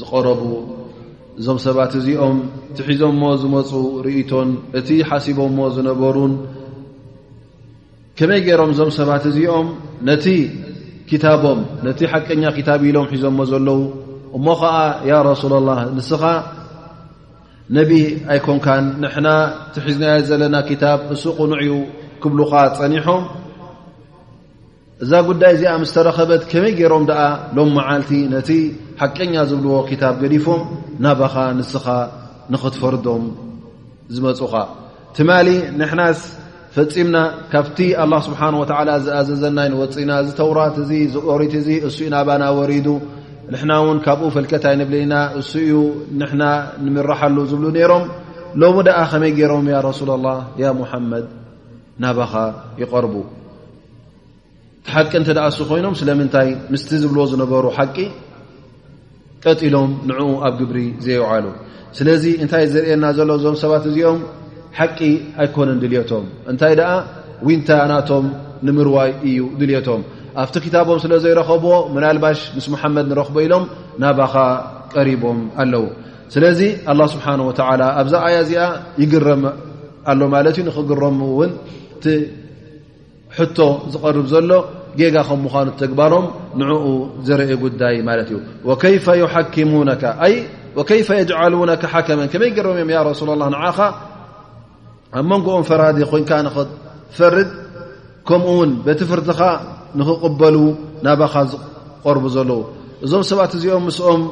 ዝቐረቡ እዞም ሰባት እዚኦም ትሒዞሞ ዝመፁ ርእቶን እቲ ሓሲቦሞ ዝነበሩን ከመይ ገይሮም እዞም ሰባት እዚኦም ነቲ ክታቦም ነቲ ሓቀኛ ክታብ ኢሎም ሒዞሞ ዘለዉ እሞ ኸዓ ያ ረሱላ ላ ንስኻ ነቢ ኣይኮንካን ንሕና ትሒዝናዮ ዘለና ክታብ እሱ ቕኑዕ እዩ ክብሉኻ ፀኒሖም እዛ ጉዳይ እዚኣ ምስ ተረኸበት ከመይ ገይሮም ደኣ ሎም መዓልቲ ነቲ ሓቀኛ ዝብልዎ ክታብ ገዲፎም ናባኻ ንስኻ ንኽትፈርዶም ዝመፁኻ ትማሊ ንሕናስ ፈፂምና ካብቲ ኣላ ስብሓን ወተዓላ ዝኣዘዘና ይንወፅእና እዚ ተውራት እዚ ዝኦሪት እዚ እሱ ዩ ናባና ወሪዱ ንሕና እውን ካብኡ ፈልከት ኣይንብልኢና እሱ እዩ ንሕና ንምራሓሉ ዝብሉ ነይሮም ሎሚ ደኣ ከመይ ገይሮም ያ ረሱላ ላ ያ ሙሓመድ ናባኻ ይቐርቡ ሓቂ እንተ እሱ ኮይኖም ስለምንታይ ምስቲ ዝብልዎ ዝነበሩ ሓቂ ቀጢሎም ንዕኡ ኣብ ግብሪ ዘየውዓሉ ስለዚ እንታይ ዝርእየና ዘሎ እዞም ሰባት እዚኦም ሓቂ ኣይኮነን ድልቶም እንታይ ደኣ ዊንታ ናቶም ንምርዋይ እዩ ድልቶም ኣብቲ ክታቦም ስለ ዘይረኸብዎ ምናልባሽ ምስ መሓመድ ንረኽቦ ኢሎም ናባኻ ቀሪቦም ኣለዉ ስለዚ ኣላ ስብሓን ወተላ ኣብዛ ኣያ እዚኣ ይግረም ኣሎ ማለት እዩ ንክግረም እውን ሕቶ ዝቐርብ ዘሎ ጌጋ ከም ምዃኑ ተግባሮም ንዕኡ ዘርኢ ጉዳይ ማለት እዩ ወከይፈ ይሓኪሙነካ ኣይ ወከይፈ የጅዓሉነካ ሓከመን ከመይ ገሮም እዮም ያ ረሱላ ላ ንዓኻ ኣብ መንጎኦም ፈራዲ ኮንካ ንኽትፈርድ ከምኡ ውን በቲ ፍርድኻ ንኽቕበሉ ናባኻ ዝቐርቡ ዘለዉ እዞም ሰባት እዚኦም ምስኦም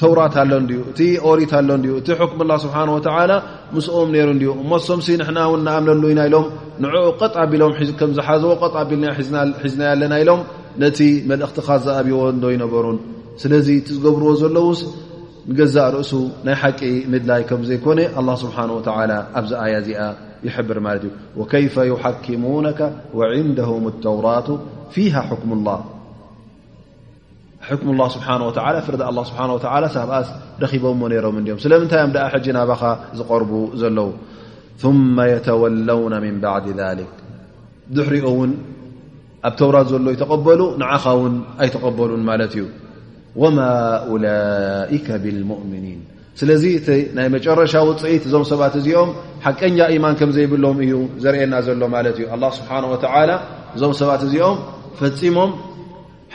ተውራት ኣሎ ዩ እቲ ኦሪት ኣሎ ዩ እቲ ሕክም ላ ስብሓ ወላ ምስኦም ነይሩ ዩ እሞሶምሲ ንሕና ውን ንኣምነሉ ኢና ኢሎም ንኡ ቐጥ ኣቢሎም ከም ዝሓዝዎ ቐጥ ኣቢልና ሒዝናይ ኣለና ኢሎም ነቲ መልእኽትኻ ዝኣብዎ እንዶ ይነበሩን ስለዚ እቲ ዝገብርዎ ዘለዉስ ንገዛእ ርእሱ ናይ ሓቂ ምድላይ ከም ዘይኮነ ኣላ ስብሓ ወላ ኣብዚ ኣያ እዚኣ ይሕብር ማለት እዩ ወከይፈ ይሓኪሙነካ ወዕንደም ተውራቱ ፊሃ ሕክም ላ ሕክሙ ላ ስብሓን ወላ ፍርዲ ኣላ ስብሓን ወላ ሳብኣስ ረኪቦሞ ነይሮም እንዲኦም ስለምንታይ እዮም ደኣ ሕጂ ናባኻ ዝቐርቡ ዘለዉ ثመ የተወለውና ምን ባዕድ ሊክ ድሕሪኦ እውን ኣብ ተውራት ዘሎ ይተቐበሉ ንዓኻ እውን ኣይተቐበሉን ማለት እዩ ወማ ላይከ ብልሙእምኒን ስለዚ እቲ ናይ መጨረሻ ውፅኢት እዞም ሰባት እዚኦም ሓቀኛ ኢማን ከም ዘይብሎም እዩ ዘርእየና ዘሎ ማለት እዩ ኣላ ስብሓን ወላ እዞም ሰባት እዚኦም ፈፂሞም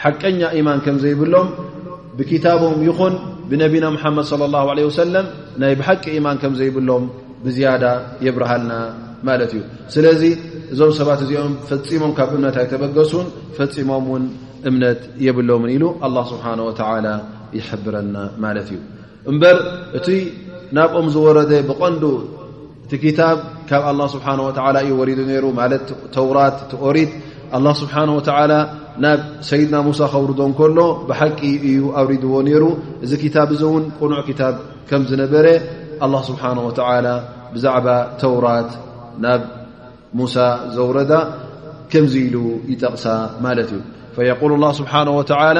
ሓቀኛ ኢማን ከም ዘይብሎም ብክታቦም ይኹን ብነቢና ሙሓመድ صለ ላሁ ለ ወሰለም ናይ ብሓቂ ኢማን ከም ዘይብሎም ብዝያዳ የብርሃልና ማለት እዩ ስለዚ እዞም ሰባት እዚኦም ፈፂሞም ካብ እምነት ኣይተበገሱን ፈፂሞም ውን እምነት የብሎምን ኢሉ ኣላ ስብሓን ወተላ ይሕብረና ማለት እዩ እምበር እቲ ናብኦም ዝወረደ ብቐንዱ እቲ ክታብ ካብ ኣላ ስብሓን ወላ እዩ ወሪዱ ነይሩ ማለት ተውራት እቲ ኦሪት ኣላ ስብሓን ወተላ ናብ ሰይድና ሙሳ ከውርዶ እንከሎ ብሓቂ እዩ ኣውሪድዎ ነይሩ እዚ ክታብ እዚ እውን ቅኑዕ ክታብ ከም ዝነበረ ኣላ ስብሓን ወተላ ብዛዕባ ተውራት ናብ ሙሳ ዘውረዳ ከምዚ ኢሉ ይጠቕሳ ማለት እዩ ፈየቁል ላ ስብሓን ወተላ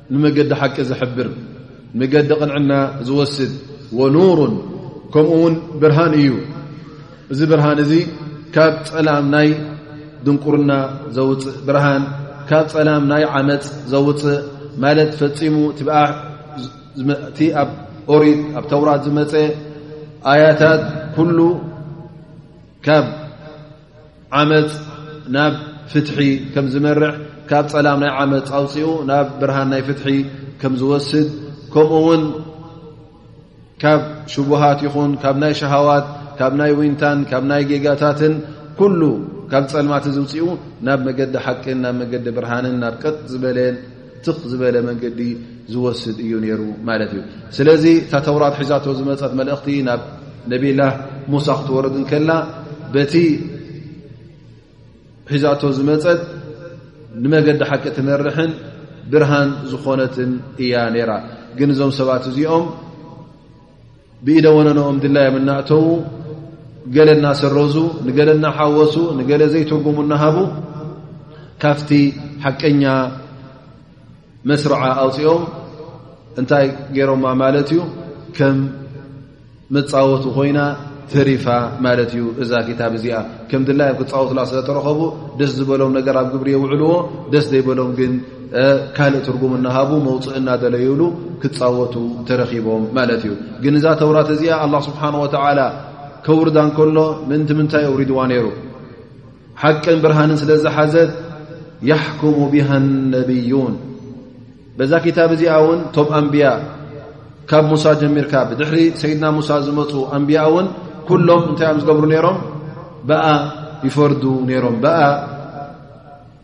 ንመገዲ ሓቂ ዝሕብር መገዲ ቅንዕና ዝወስድ ወኑሩን ከምኡ ውን ብርሃን እዩ እዚ ብርሃን እዚ ካብ ፀላም ናይ ድንቁርና ዘውፅእ ብርሃን ካብ ፀላም ናይ ዓመፅ ዘውፅእ ማለት ፈፂሙ እቲ ኣብ ኦሪት ኣብ ተውራት ዝመፀ ኣያታት ኩሉ ካብ ዓመፅ ናብ ፍትሒ ከም ዝመርሕ ካብ ፀላም ናይ ዓመፅ ኣውፅኡ ናብ ብርሃን ናይ ፍትሒ ከም ዝወስድ ከምኡ ውን ካብ ሽቡሃት ይኹን ካብ ናይ ሸሃዋት ካብ ናይ ዊንታን ካብ ናይ ጌጋታትን ኩሉ ካብ ፀልማት ዝውፅኡ ናብ መገዲ ሓቅን ናብ መገዲ ብርሃንን ናብ ቀጥ ዝበለን ትኽ ዝበለ መንገዲ ዝወስድ እዩ ነይሩ ማለት እዩ ስለዚ እታ ተውራት ሒዛቶ ዝመፀት መልእኽቲ ናብ ነብላ ሙሳ ክትወርድ ከላ በቲ ሒዛቶ ዝመፀት ንመገዲ ሓቂ ትመርሕን ብርሃን ዝኾነትን እያ ነይራ ግን እዞም ሰባት እዚኦም ብኢደ ወነኖኦም ድላዮም እናእተዉ ገለ እናሰረዙ ንገለ እናሓወሱ ንገለ ዘይትርጉሙ እናሃቡ ካፍቲ ሓቀኛ መስርዓ ኣውፅኦም እንታይ ገይሮማ ማለት እዩ ከም መፃወቱ ኮይና ተሪፋ ማለት እዩ እዛ ክታብ እዚኣ ከም ድላዮም ክፃወቱላ ስለተረኸቡ ደስ ዝበሎም ነገር ኣብ ግብሪ የውዕልዎ ደስ ዘይበሎም ግን ካልእ ትርጉም እናሃቡ መውፅእ እናደለዩሉ ክፃወቱ ተረኺቦም ማለት እዩ ግን እዛ ተውራት እዚኣ ኣላ ስብሓን ወተዓላ ከውርዳ እንከሎ ምንቲ ምንታይ ኣውሪድዋ ነይሩ ሓቅን ብርሃንን ስለ ዝሓዘት ያሕኩሙ ብሃ ነብዩን በዛ ክታብ እዚኣ እውን ቶም ኣንብያ ካብ ሙሳ ጀሚርካ ብድሕሪ ሰይድና ሙሳ ዝመፁ ኣንብያ እውን ኩሎም እንታይ እዮም ዝገብሩ ነይሮም ብኣ ይፈርዱ ነይሮም ብኣ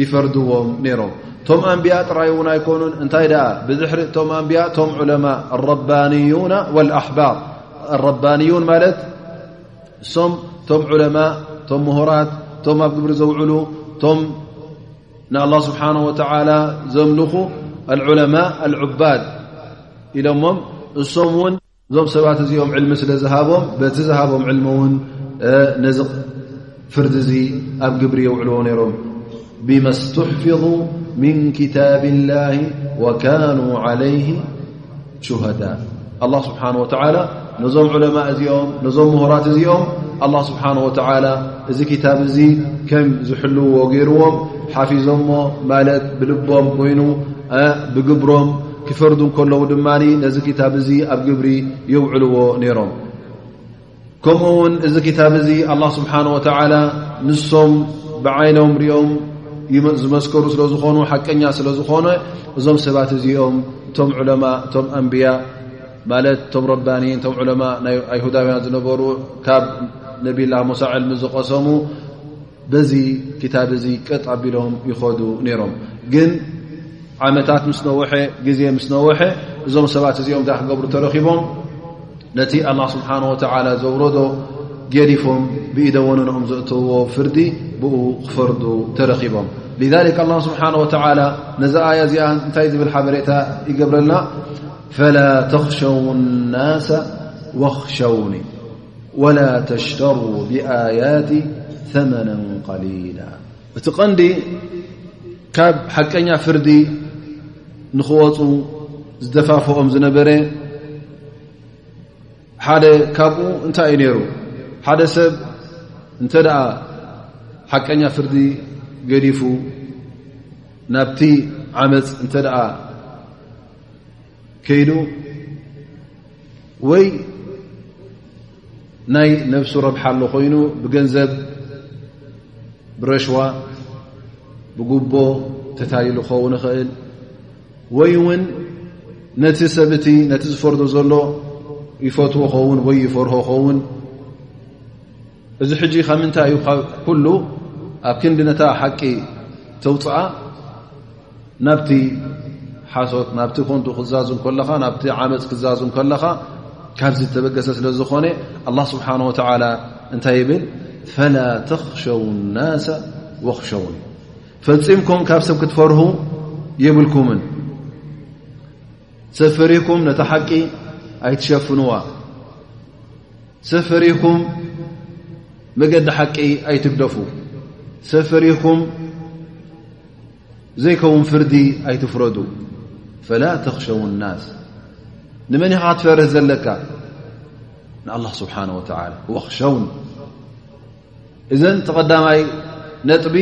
ይፈርድዎም ነይሮም እቶም ኣንብያ ጥራይ እውን ኣይኮኑን እንታይ ደኣ ብድሕሪ እቶም ኣንብያ እቶም ዑለማ ረባንዩና ኣሕባር ረባንዩን ማለት እሶም እቶም ዑለማ እቶም ምሁራት እቶም ኣብ ግብሪ ዘውዕሉ እቶም ንኣላ ስብሓን ወተላ ዘምልኹ ኣዑለማ ኣልዑባድ ኢሎሞም እሶም እውን እዞም ሰባት እዚኦም ዕልሚ ስለ ዝሃቦም በቲ ዝሃቦም ዕልሚ እውን ነዚ ፍርዲ እዚ ኣብ ግብሪ የውዕልዎ ነይሮም ብማ ስትሕፍظ ምን ክታብ ላه ወካኑ ዓለይህ ሽሃዳ ኣላ ስብሓን ወተላ ነዞም ዑለማ እዚኦም ነዞም ምሁራት እዚኦም ኣላ ስብሓን ወተላ እዚ ክታብ እዚ ከም ዝሕልውዎ ገይርዎም ሓፊዞሞ ማለት ብልቦም ኮይኑ ብግብሮም ክፈርዱ ከለዉ ድማ ነዚ ክታብ እዚ ኣብ ግብሪ የውዕልዎ ነይሮም ከምኡ ውን እዚ ክታብ እዚ ኣላ ስብሓን ወተላ ንሶም ብዓይኖም ሪኦም ዝመስከሩ ስለ ዝኾኑ ሓቀኛ ስለ ዝኾነ እዞም ሰባት እዚኦም እቶም ዑለማ እቶም ኣንብያ ማለት እቶም ረባኒ እቶም ዑለማ ናይ ኣይሁዳውያን ዝነበሩ ካብ ነብላ ሙሳ ዕልሚ ዝቐሰሙ በዚ ክታብ እዚ ቀጥ ኣቢሎም ይኸዱ ነይሮም ግን ዓመታት ምስ ነውሐ ግዜ ምስ ነውሐ እዞም ሰባት እዚኦም እንታይ ክገብሩ ተረኺቦም ነቲ ኣላ ስብሓን ወተዓላ ዘውረዶ ገዲፎም ብኢደወነንኦም ዘእተውዎ ፍርዲ ብኡ ክፈርዱ ተረኺቦም ሊዛሊክ ኣላ ስብሓን ወተዓላ ነዚ ኣያ እዚኣ እንታይ ዝብል ሓበሬታ ይገብረልና ፈላ ተኽሸው ናሰ ወኽሸውኒ ወላ ተሽተሩ ብኣያት ተመና ቀሊላ እቲ ቐንዲ ካብ ሓቀኛ ፍርዲ ንኽወፁ ዝደፋፍኦም ዝነበረ ሓደ ካብኡ እንታይ እዩ ነይሩ ሓደ ሰብ እንተ ደኣ ሓቀኛ ፍርዲ ገዲፉ ናብቲ ዓመፅ እንተ ደኣ ከይዱ ወይ ናይ ነብሱ ረብሓ ኣሎ ኮይኑ ብገንዘብ ብረሽዋ ብጉቦ ተታሊሉ ክኸውን ይኽእል ወይ እውን ነቲ ሰብእቲ ነቲ ዝፈርዶ ዘሎ ይፈትዎ ኸውን ወይ ይፈርሆ ኸውን እዚ ሕጂ ካብ ምንታይ እዩ ካብ ኩሉ ኣብ ክንዲ ነታ ሓቂ ተውፅኣ ናብቲ ሓሶት ናብቲ ኮንቱ ክዛዙ ከለኻ ናብቲ ዓመፅ ክዛዙ ከለኻ ካብዚ ዝተበገሰ ስለ ዝኾነ ኣላ ስብሓን ወተላ እንታይ ይብል ፈላ ተኽሸው ናሰ ወኽሸውን ፈፂምኩም ካብ ሰብ ክትፈርሁ የብልኩምን ሰብ ፈሪህኩም ነታ ሓቂ ኣይትሸፍንዋ ሰፈሪኹም መገዲ ሓቂ ኣይትግደፉ ሰፈሪኹም ዘይከውን ፍርዲ ኣይትፍረዱ ፈላ ተኽሸው ናስ ንመን ኢኻ ክትፈርህ ዘለካ ንኣላ ስብሓን ወተላ ወኽሸውን እዘን ተቐዳማይ ነጥቢ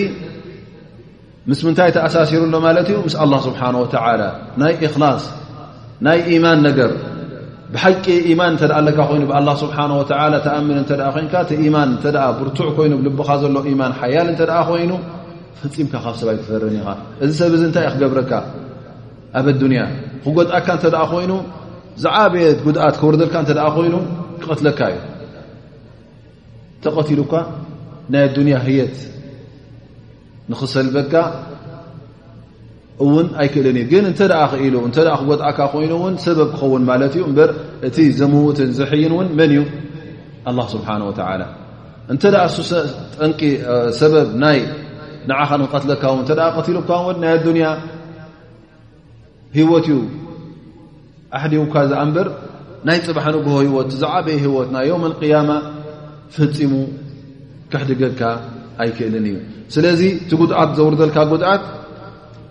ምስ ምንታይ ተኣሳሲሩ ኣሎ ማለት እዩ? ምስ ኣላ ስብሓን ወተላ ናይ እክላስ ናይ ኢማን ነገር ብሓቂ ኢማን እተ ኣለካ ኮይኑ ብኣላ ስብሓን ወተላ ተኣምን እተ ኮይንካ እቲ ኢማን እተ ብርቱዕ ኮይኑ ብልብኻ ዘሎ ኢማን ሓያል እንተ ኮይኑ ፈፂምካ ካብ ሰብ ኣይትፈርን ኢኻ እዚ ሰብ እዚ እንታይ እ ክገብረካ ኣብ ኣዱንያ ክጎድኣካ እንተ ኮይኑ ዝዓበየት ጉድኣት ክወርደልካ እተ ኮይኑ ክቐትለካ እዩ ተቐትሉካ ናይ ኣዱንያ ህየት ንኽሰልበካ እውን ኣይክእልን እዩ ግን እንተ ክኢሉ እ ክጎድኣካ ኮይኑ ውን ሰበብ ክኸውን ማለት እዩ እበር እቲ ዘምውትን ዘሕይን እውን መን እዩ ኣላ ስብሓን ወተላ እንተ ጠንቂ ሰበብ ናይ ንዓኻ ንክቀትለካ ውን ቀትሉካ ወ ናይ ኣዱንያ ህወት እዩ ኣሕዲውካ ዝኣንበር ናይ ፅባሕ ንግሆ ህወት ዝዓበየ ህወት ናይ ዮም ቅያማ ፈፂሙ ክሕድገካ ኣይክእልን እዩ ስለዚ እቲ ጉድኣት ዘውርደልካ ጉድኣት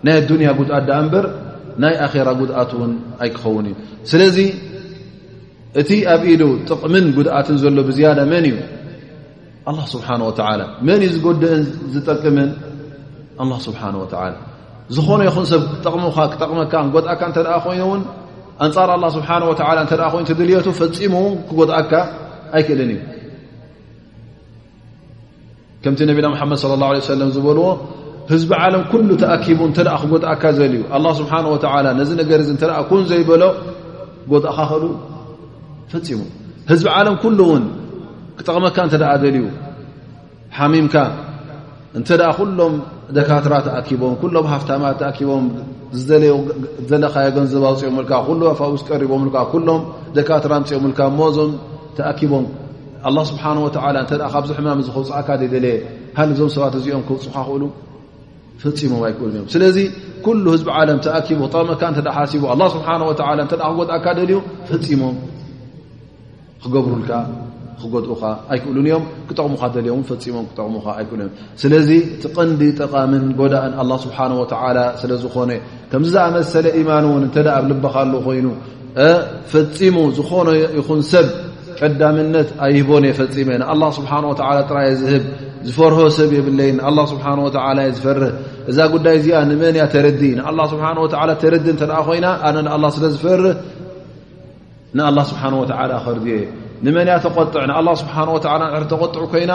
ናይ ኣዱንያ ጉድኣት ዳኣ እንበር ናይ ኣኼራ ጉድኣት እውን ኣይክኸውን እዩ ስለዚ እቲ ኣብ ኢዱ ጥቕምን ጉድኣትን ዘሎ ብዝያዳ መን እዩ ኣላ ስብሓን ወተላ መን እዩ ዝጎድእን ዝጠቅምን ኣላ ስብሓን ወተላ ዝኾነ ይኹን ሰብ ጠቕሙካ ክጠቕመካ ጎድኣካ እንተ ኮይኑ እውን ኣንፃር ኣላ ስብሓን ወተላ እተ ኮይኑ ትድልየቱ ፈፂሙ ውን ክጎድኣካ ኣይክእልን እዩ ከምቲ ነቢና ሓመድ صለ ላه ለ ሰለም ዝበልዎ ህዝቢ ዓለም ኩሉ ተኣኪቡ እንተ ክጎድኣካ ዘልዩ ኣላ ስብሓን ወተላ ነዚ ነገር እዚ እተ ኮን ዘይበሎ ጎድእኻ ክእሉ ፈፂሙ ህዝቢ ዓለም ኩሉ እውን ክጠቕመካ እንተ ደልዩ ሓሚምካ እንተ ኩሎም ደካትራ ተኣኪቦም ኩሎም ሃፍታማት ተኣኪቦም ዘለኻዮ ገንዘብ ኣውፅኦምልካ ሎም ኣፋውስ ቀሪቦምልካ ኩሎም ደካትራ ኣምፅኦምልካ ሞዞም ተኣኪቦም ኣላ ስብሓን ወላ እተ ካብዚ ሕማም እዚ ክውፅእካ ደደለየ ሃ እዞም ሰባት እዚኦም ክውፅካ ክእሉ ፈፂሞም ኣይክእሉን እዮም ስለዚ ኩሉ ህዝቢ ዓለም ተኣኪቡ ክጠቕመካ እተ ሓሲቡ ኣላ ስብሓን ወላ እተ ክጎድእካ ደልዩ ፈፂሞም ክገብሩልካ ክጎድኡኻ ኣይክእሉን እዮም ክጠቕሙካ ደልዮም ፈፂሞም ክጠቕሙካ ኣይክእሉን እዮም ስለዚ እቲ ቐንዲ ጠቓምን ጎዳእን ኣላ ስብሓን ወላ ስለዝኾነ ከምዚ ዝኣመሰለ ኢማን እውን እተ ኣብ ልበኻ ኣሉ ኮይኑ ፈፂሙ ዝኾነ ይኹን ሰብ ቀዳምነት ኣይህቦን እየ ፈፂመ ንኣላ ስብሓን ወላ ጥራየ ዝህብ ዝፈርሆ ሰብ የብለይ ንኣላ ስብሓን ወላ የ ዝፈርህ እዛ ጉዳይ እዚኣ ንመን እያ ተረዲ ንኣላ ስብሓን ወላ ተረዲ እንተ ኮይና ኣነ ንኣላ ስለ ዝፈርህ ንኣላ ስብሓን ወላ ከርድዮ እየ ንመን እያ ተቆጥዕ ንኣላ ስብሓን ወላ ተቆጥዑ ኮይና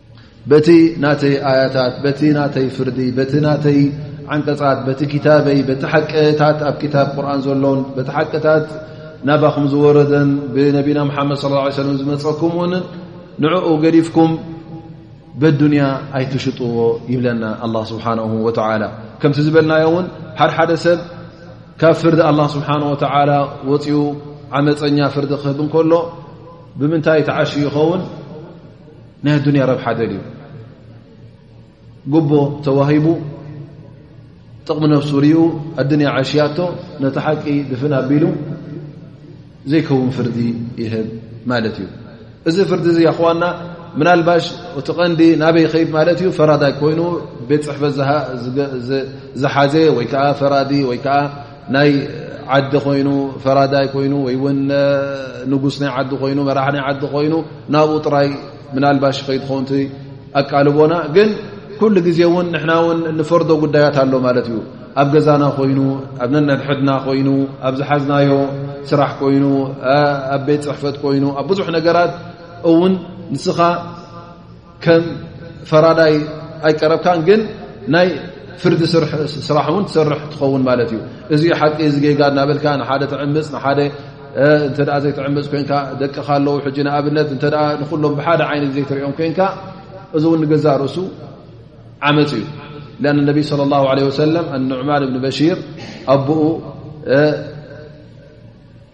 በቲ ናተይ ኣያታት በቲ ናተይ ፍርዲ በቲ ናተይ ዓንቀፃት በቲ ክታበይ በቲ ሓቅታት ኣብ ክታብ ቁርን ዘሎን በቲ ሓቅታት ናባኹም ዝወረደን ብነቢና ሓመድ ص ሰለ ዝመፀኩም ን ንዕኡ ገዲፍኩም በዱንያ ኣይትሽጥዎ ይብለና ኣላ ስብሓን ወተላ ከምቲ ዝበልናዮ እውን ሓደሓደ ሰብ ካብ ፍርዲ ኣላ ስብሓን ወተላ ወፅኡ ዓመፀኛ ፍርዲ ክህብ እንከሎ ብምንታይ ተዓሽ ይኸውን ናይ ኣዱንያ ረብሓ ደልዩ ጉቦ ተዋሂቡ ጥቕሚ ነብሱ ርኡ ኣዱንያ ዓሽያቶ ነቲ ሓቂ ድፍን ኣቢሉ ዘይከውን ፍርዲ ይህብ ማለት እዩ እዚ ፍርዲ እዚ ኣኽዋና ምናልባሽ እቲ ቐንዲ ናበይ ኸይድ ማለት እዩ ፈራዳይ ኮይኑ ቤት ፅሕፈት ዝሓዘ ወይ ከዓ ፈራዲ ወይከዓ ናይ ዓዲ ኮይኑ ፈራዳይ ኮይኑ ወይ ውን ንጉስ ናይ ዓዲ ኮይኑ መራሒ ናይ ዓዲ ኮይኑ ናብኡ ጥራይ ምናልባሽ ከይትኸውን ኣቃልቦና ግን ኩሉ ግዜ እውን ንሕና ውን ንፈርዶ ጉዳያት ኣሎ ማለት እዩ ኣብ ገዛና ኮይኑ ኣብ ነነድሕድና ኮይኑ ኣብ ዝሓዝናዮ ስራሕ ኮይኑ ኣብ ቤት ፅሕፈት ኮይኑ ኣብ ብዙሕ ነገራት እውን ንስኻ ከም ፈራዳይ ኣይቀረብካን ግን ናይ ፍርዲ ስራሕ ውን ትሰርሕ ትኸውን ማለት እዩ እዚ ሓቂ ጌጋ ናበልካ ንሓደ ትዕምፅ ንሓደ እተ ዘይትዕምፅ ኮንካ ደቅካ ኣለዉ ሕጂ ንኣብነት እተ ንኩሎም ብሓደ ዓይነ ዘይትሪኦም ኮንካ እዚ እውን ንገዛ ርእሱ ዓመፅ እዩ ኣ ነቢ ለ ላ ለ ወሰለም ኣንዕማን እብኒ በሺር ኣቦኡ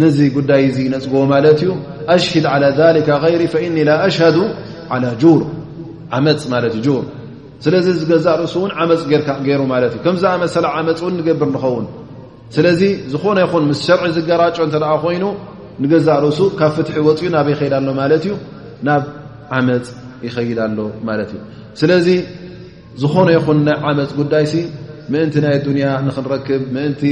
ነዚ ጉዳይ እዚ ነፅግቦ ማለት እዩ ኣሽሂድ ዓላ ሊካ ይሪ ፈእኒ ላ ኣሽሃዱ ዓላ ጁር ዓመፅ ማለት እዩ ር ስለዚ ዝገዛእ ርእሱ እውን ዓመፅ ገይሩ ማለት እዩ ከምዚ ኣመሰለ ዓመፅ እውን ንገብር ንኸውን ስለዚ ዝኾነ ይኹን ምስ ሸርዒ ዝገራጮ እንተ ኮይኑ ንገዛእ ርእሱ ካብ ፍትሒ ወፅኡ ናብ ይኸይድ ኣሎ ማለት እዩ ናብ ዓመፅ ይኸይድ ኣሎ ማለት እዩ ስለዚ ዝኾነ ይኹን ናይ ዓመፅ ጉዳይ ሲ ምእንቲ ናይ ኣዱንያ ንክንረክብ ምእንቲ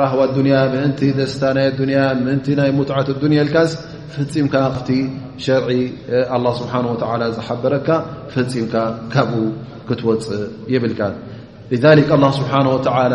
ራህዋ ኣዱንያ ምእንቲ ደስታ ናይ ኣዱንያ ምእንቲ ናይ ሙትዓት ኣዱንያ ኢልካስ ፈፂምካ ክፍቲ ሸርዒ ኣላ ስብሓን ወተዓላ ዝሓበረካ ፈፂምካ ካብኡ ክትወፅእ የብልካ ሊክ ኣላ ስብሓን ወተዓላ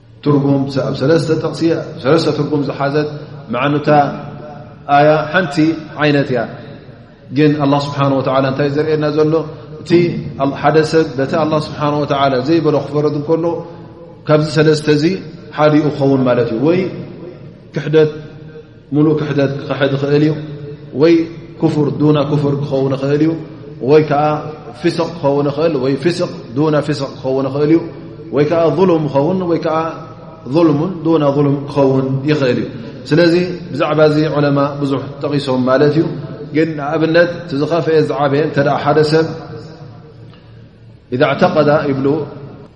ትርጉም ብ ሰለስተ ጥቕሲ ሰለስተ ትርጉም ዝሓዘት መዓኑታ ኣያ ሓንቲ ዓይነት እያ ግን ኣላ ስብሓን ወተላ እንታይ ዘርእየና ዘሎ እቲ ሓደ ሰብ በቲ ኣላ ስብሓን ወተላ ዘይበሎ ክፈረድ እንከሎ ካብዚ ሰለስተ እዚ ሓዲኡ ክኸውን ማለት እዩ ወይ ክሕደት ሙሉእ ክሕደት ክኸሕድ ይኽእል እዩ ወይ ክፍር ዱና ክፍር ክኸውን ይኽእል እዩ ወይ ከዓ ፊስቕ ክኸውን ይኽእል ወይ ፊስቕ ዱና ፊስቕ ክኸውን ይኽእል እዩ ወይ ከዓ ظሉም ክኸውን ወይ ከዓ ظልሙን ዱና ظሉም ክኸውን ይኽእል እዩ ስለዚ ብዛዕባ እዚ ዑለማ ብዙሕ ጠቒሶም ማለት እዩ ግን ንኣብነት እቲ ዝኸፍአ ዝዓበየ እንተ ሓደ ሰብ ኢዛ ኣዕተቐዳ ይብሉ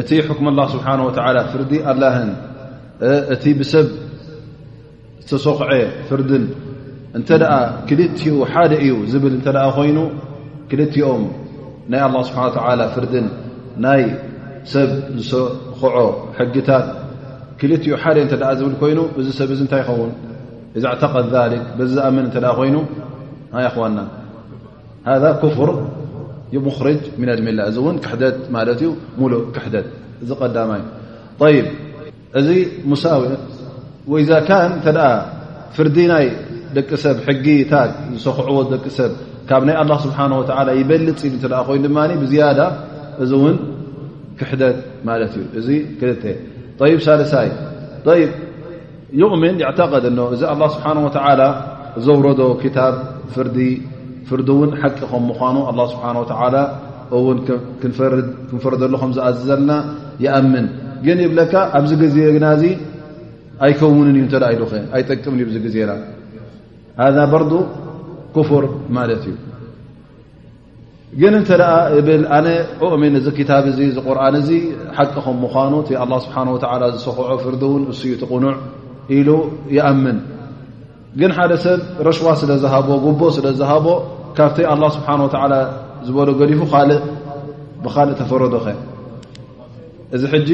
እቲ ሕክም ላ ስብሓን ወላ ፍርዲ ኣላህን እቲ ብሰብ ዝተሰክዐ ፍርድን እንተ ደኣ ክልትኡ ሓደ እዩ ዝብል እንተ ደኣ ኮይኑ ክልትኦም ናይ ኣላ ስብሓ ተላ ፍርድን ናይ ሰብ ዝሰክዖ ሕግታት ክልትኡ ሓደ እንተ ደኣ ዝብል ኮይኑ እዚ ሰብ እዚ እንታይ ይኸውን እዛ ዕተቀት ዛሊክ በዚ ዝኣምን እንተ ኮይኑ ሃይ ኣኽዋና ሃذ ኩፍር ሙኽርጅ ምና ልሚላ እዚ እውን ክሕደት ማለት እዩ ሙሉእ ክሕደት እዚ ቀዳማይ ይ እዚ ሙሳዊ ወይ ዛ ካን እተ ፍርዲ ናይ ደቂ ሰብ ሕጊታት ዝሰክዕዎ ደቂ ሰብ ካብ ናይ ኣላ ስብሓን ወላ ይበልፅ ኢ እ ኮይኑ ድማ ብዝያዳ እዚ እውን ክሕደት ማለት እዩ እዚ ክልተ ይ ሳልሳይ ይ ዩእምን ይዕተቐድ እኖ እዚ ኣላ ስብሓን ወተዓላ ዘውረዶ ክታብ ፍርዲ ፍርዲ እውን ሓቂ ከም ምዃኑ ኣላ ስብሓን ወተዓላ እውን ክንፈርደሉ ከም ዝኣዝዘልና ይኣምን ግን ይብለካ ኣብዚ ግዜ ግና እዚ ኣይከውንን እዩ እንተደኣ ኢሉኸ ኣይጠቅምን እዩ እዚ ግዜና ሃዛ በርዱ ክፉር ማለት እዩ ግን እንተ እብል ኣነ ኦእሚን እዚ ክታብ እዚ እዚ ቁርን እዚ ሓቂ ከም ምዃኑ እቲ ኣላ ስብሓን ወተላ ዝሰክዖ ፍርዲ እውን እሱ ዩ ትቕኑዕ ኢሉ ይኣምን ግን ሓደ ሰብ ረሽዋ ስለ ዝሃቦ ጉቦ ስለ ዝሃቦ ካብቲ ኣላ ስብሓን ወተላ ዝበሎ ገዲፉ ካልእ ብካልእ ተፈረዶኸ እዚ ሕጂ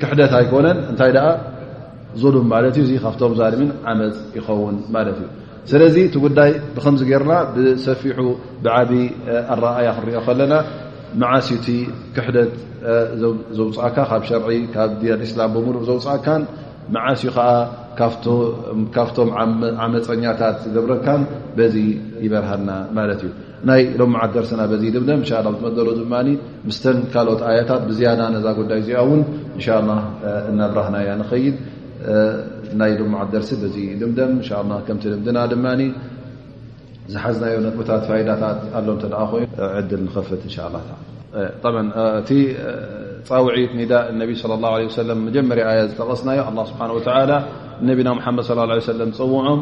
ክሕደት ኣይኮነን እንታይ ደኣ ዙሉም ማለት እዩ እዚ ካብቶም ዛልሚን ዓመፅ ይኸውን ማለት እዩ ስለዚ እቲ ጉዳይ ብከምዚ ገርና ብሰፊሑ ብዓብ ኣረኣያ ክንሪኦ ከለና መዓስ ዩ እቲ ክሕደት ዘውፅእካ ካብ ሸርዒ ካብ ድያን እስላም ብምሉእ ዘውፅእካን መዓስ ዩ ከዓ ካብቶም ዓመፀኛታት ዝገብረካን በዚ ይበርሃና ማለት እዩ ናይ ሎም መዓት ደርስና በዚ ድምደም እንሻ ላ ዝመደሩ ድማ ምስተን ካልኦት ኣያታት ብዝያዳ ነዛ ጉዳይ እዚኣ እውን እንሻ ላ እናብራህናያ ንኸይድ ናይ ሎምዓ ደርሲ በዚ ልምደም እንሻ ላ ከምቲ ልምድና ድማ ዝሓዝናዮ ነጥብታት ፋይዳታት ኣሎ እተ ኮይኑ ዕድል ንኸፍት እንሻ ላ ጠ እቲ ፃውዒት ኒዳ ነቢ ለ ላ ለ ሰለም መጀመርያ ኣያ ዝጠቐስናዮ ኣላ ስብሓን ወተላ ነቢና ሓመድ ለ ሰለም ፀውዖም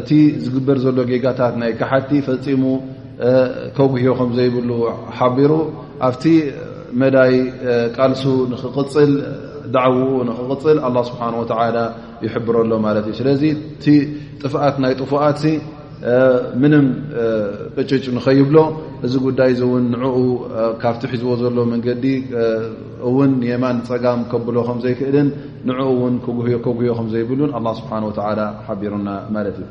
እቲ ዝግበር ዘሎ ጌጋታት ናይ ካሓቲ ፈፂሙ ከጉህዮ ከም ዘይብሉ ሓቢሩ ኣብቲ መዳይ ቃልሱ ንክቕፅል ዳዕውኡ ንክቕፅል ኣላ ስብሓን ወተላ ይሕብረ ኣሎ ማለት እዩ ስለዚ እቲ ጥፍኣት ናይ ጥፉኣት ምንም ቅጭጭ ንኸይብሎ እዚ ጉዳይ እዚ እውን ንዕኡ ካብቲ ሒዝዎ ዘሎ መንገዲ እውን የማን ፀጋም ከብሎ ከም ዘይክእልን ንዕኡ እውን ከጉህዮ ከም ዘይብሉን ኣላ ስብሓን ወተላ ሓቢሩና ማለት እዩ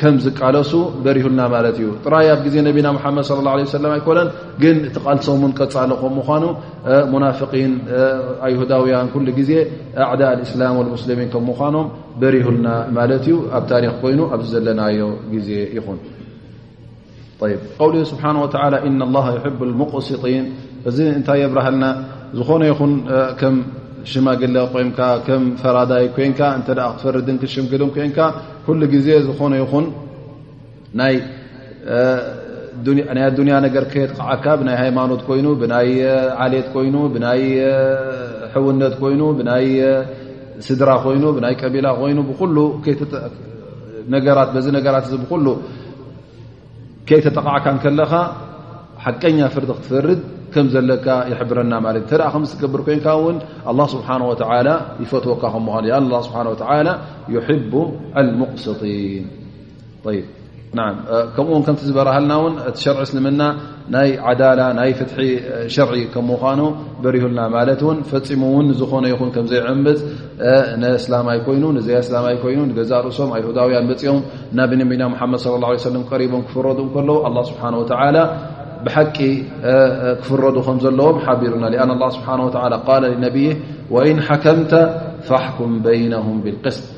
ከም ዝቃለሱ በሪሁልና ማለት እዩ ጥራይ ኣብ ግዜ ነቢና ሓመድ صለ ه ሰለ ኣይኮነን ግን እቲ ቃልሶም ን ቀፃለ ከም ምኳኑ ሙናፍቒን ኣይሁዳውያን ኩሉ ግዜ ኣዕዳ እስላም ወልሙስሊሚን ከም ምኳኖም በሪሁልና ማለት እዩ ኣብ ታሪክ ኮይኑ ኣብዚ ዘለናዮ ግዜ ይኹን ው ስብሓ ሙቅስጢን እዚ እንታይ የብርሃልና ዝኾነ ይኹን ከም ሽማግለ ኮምካ ከም ፈራዳይ ኮንካ እተ ክትፈርድን ክትሽምግልን ኮንካ ኩሉ ግዜ ዝኾነ ይኹን ናይ ኣዱንያ ነገር ከየጥቃዓካ ብናይ ሃይማኖት ኮይኑ ብናይ ዓሌት ኮይኑ ብናይ ሕውነት ኮይኑ ብናይ ስድራ ኮይኑ ብናይ ቀቢላ ኮይኑ ብሉ ነገራት በዚ ነገራት እዚ ብኩሉ ከይተጠቓዕካ ከለኻ ሓቀኛ ፍርዲ ክትፈርድ ከም ዘለካ ይሕብረና ማለት እዩ ተደኣ ከምዚ ትገብር ኮንካ እውን ኣላ ስብሓን ወተላ ይፈትወካ ከም ምዃኑ ኣ ላ ስብሓን ወተላ ዩሕቡ ኣልሙቅስጢን ከምኡውን ከምቲ ዝበረሃልና እውን እቲ ሸርዒ እስልምና ናይ ዓዳላ ናይ ፍትሒ ሸርዒ ከም ምዃኑ በሪሁልና ማለት እውን ፈፂሙ እውን ዝኾነ ይኹን ከም ዘይዕምፅ ንእስላማይ ኮይኑ ንዘይ ኣስላማይ ኮይኑ ንገዛ ርእሶም ኣይሁዳውያን መፅኦም ናብ ነቢና ሙሓመድ ለ ላ ሰለም ቀሪቦም ክፍረዱ ከለዉ ኣላ ስብሓን ወተላ ብሓቂ ክፍረዱ ከም ዘለዎም ሓቢሩና ኣን ላ ስብሓን ወላ ቃል ነብይ ወኢን ሓከምተ ፋሕኩም በይነሁም ብልቅስት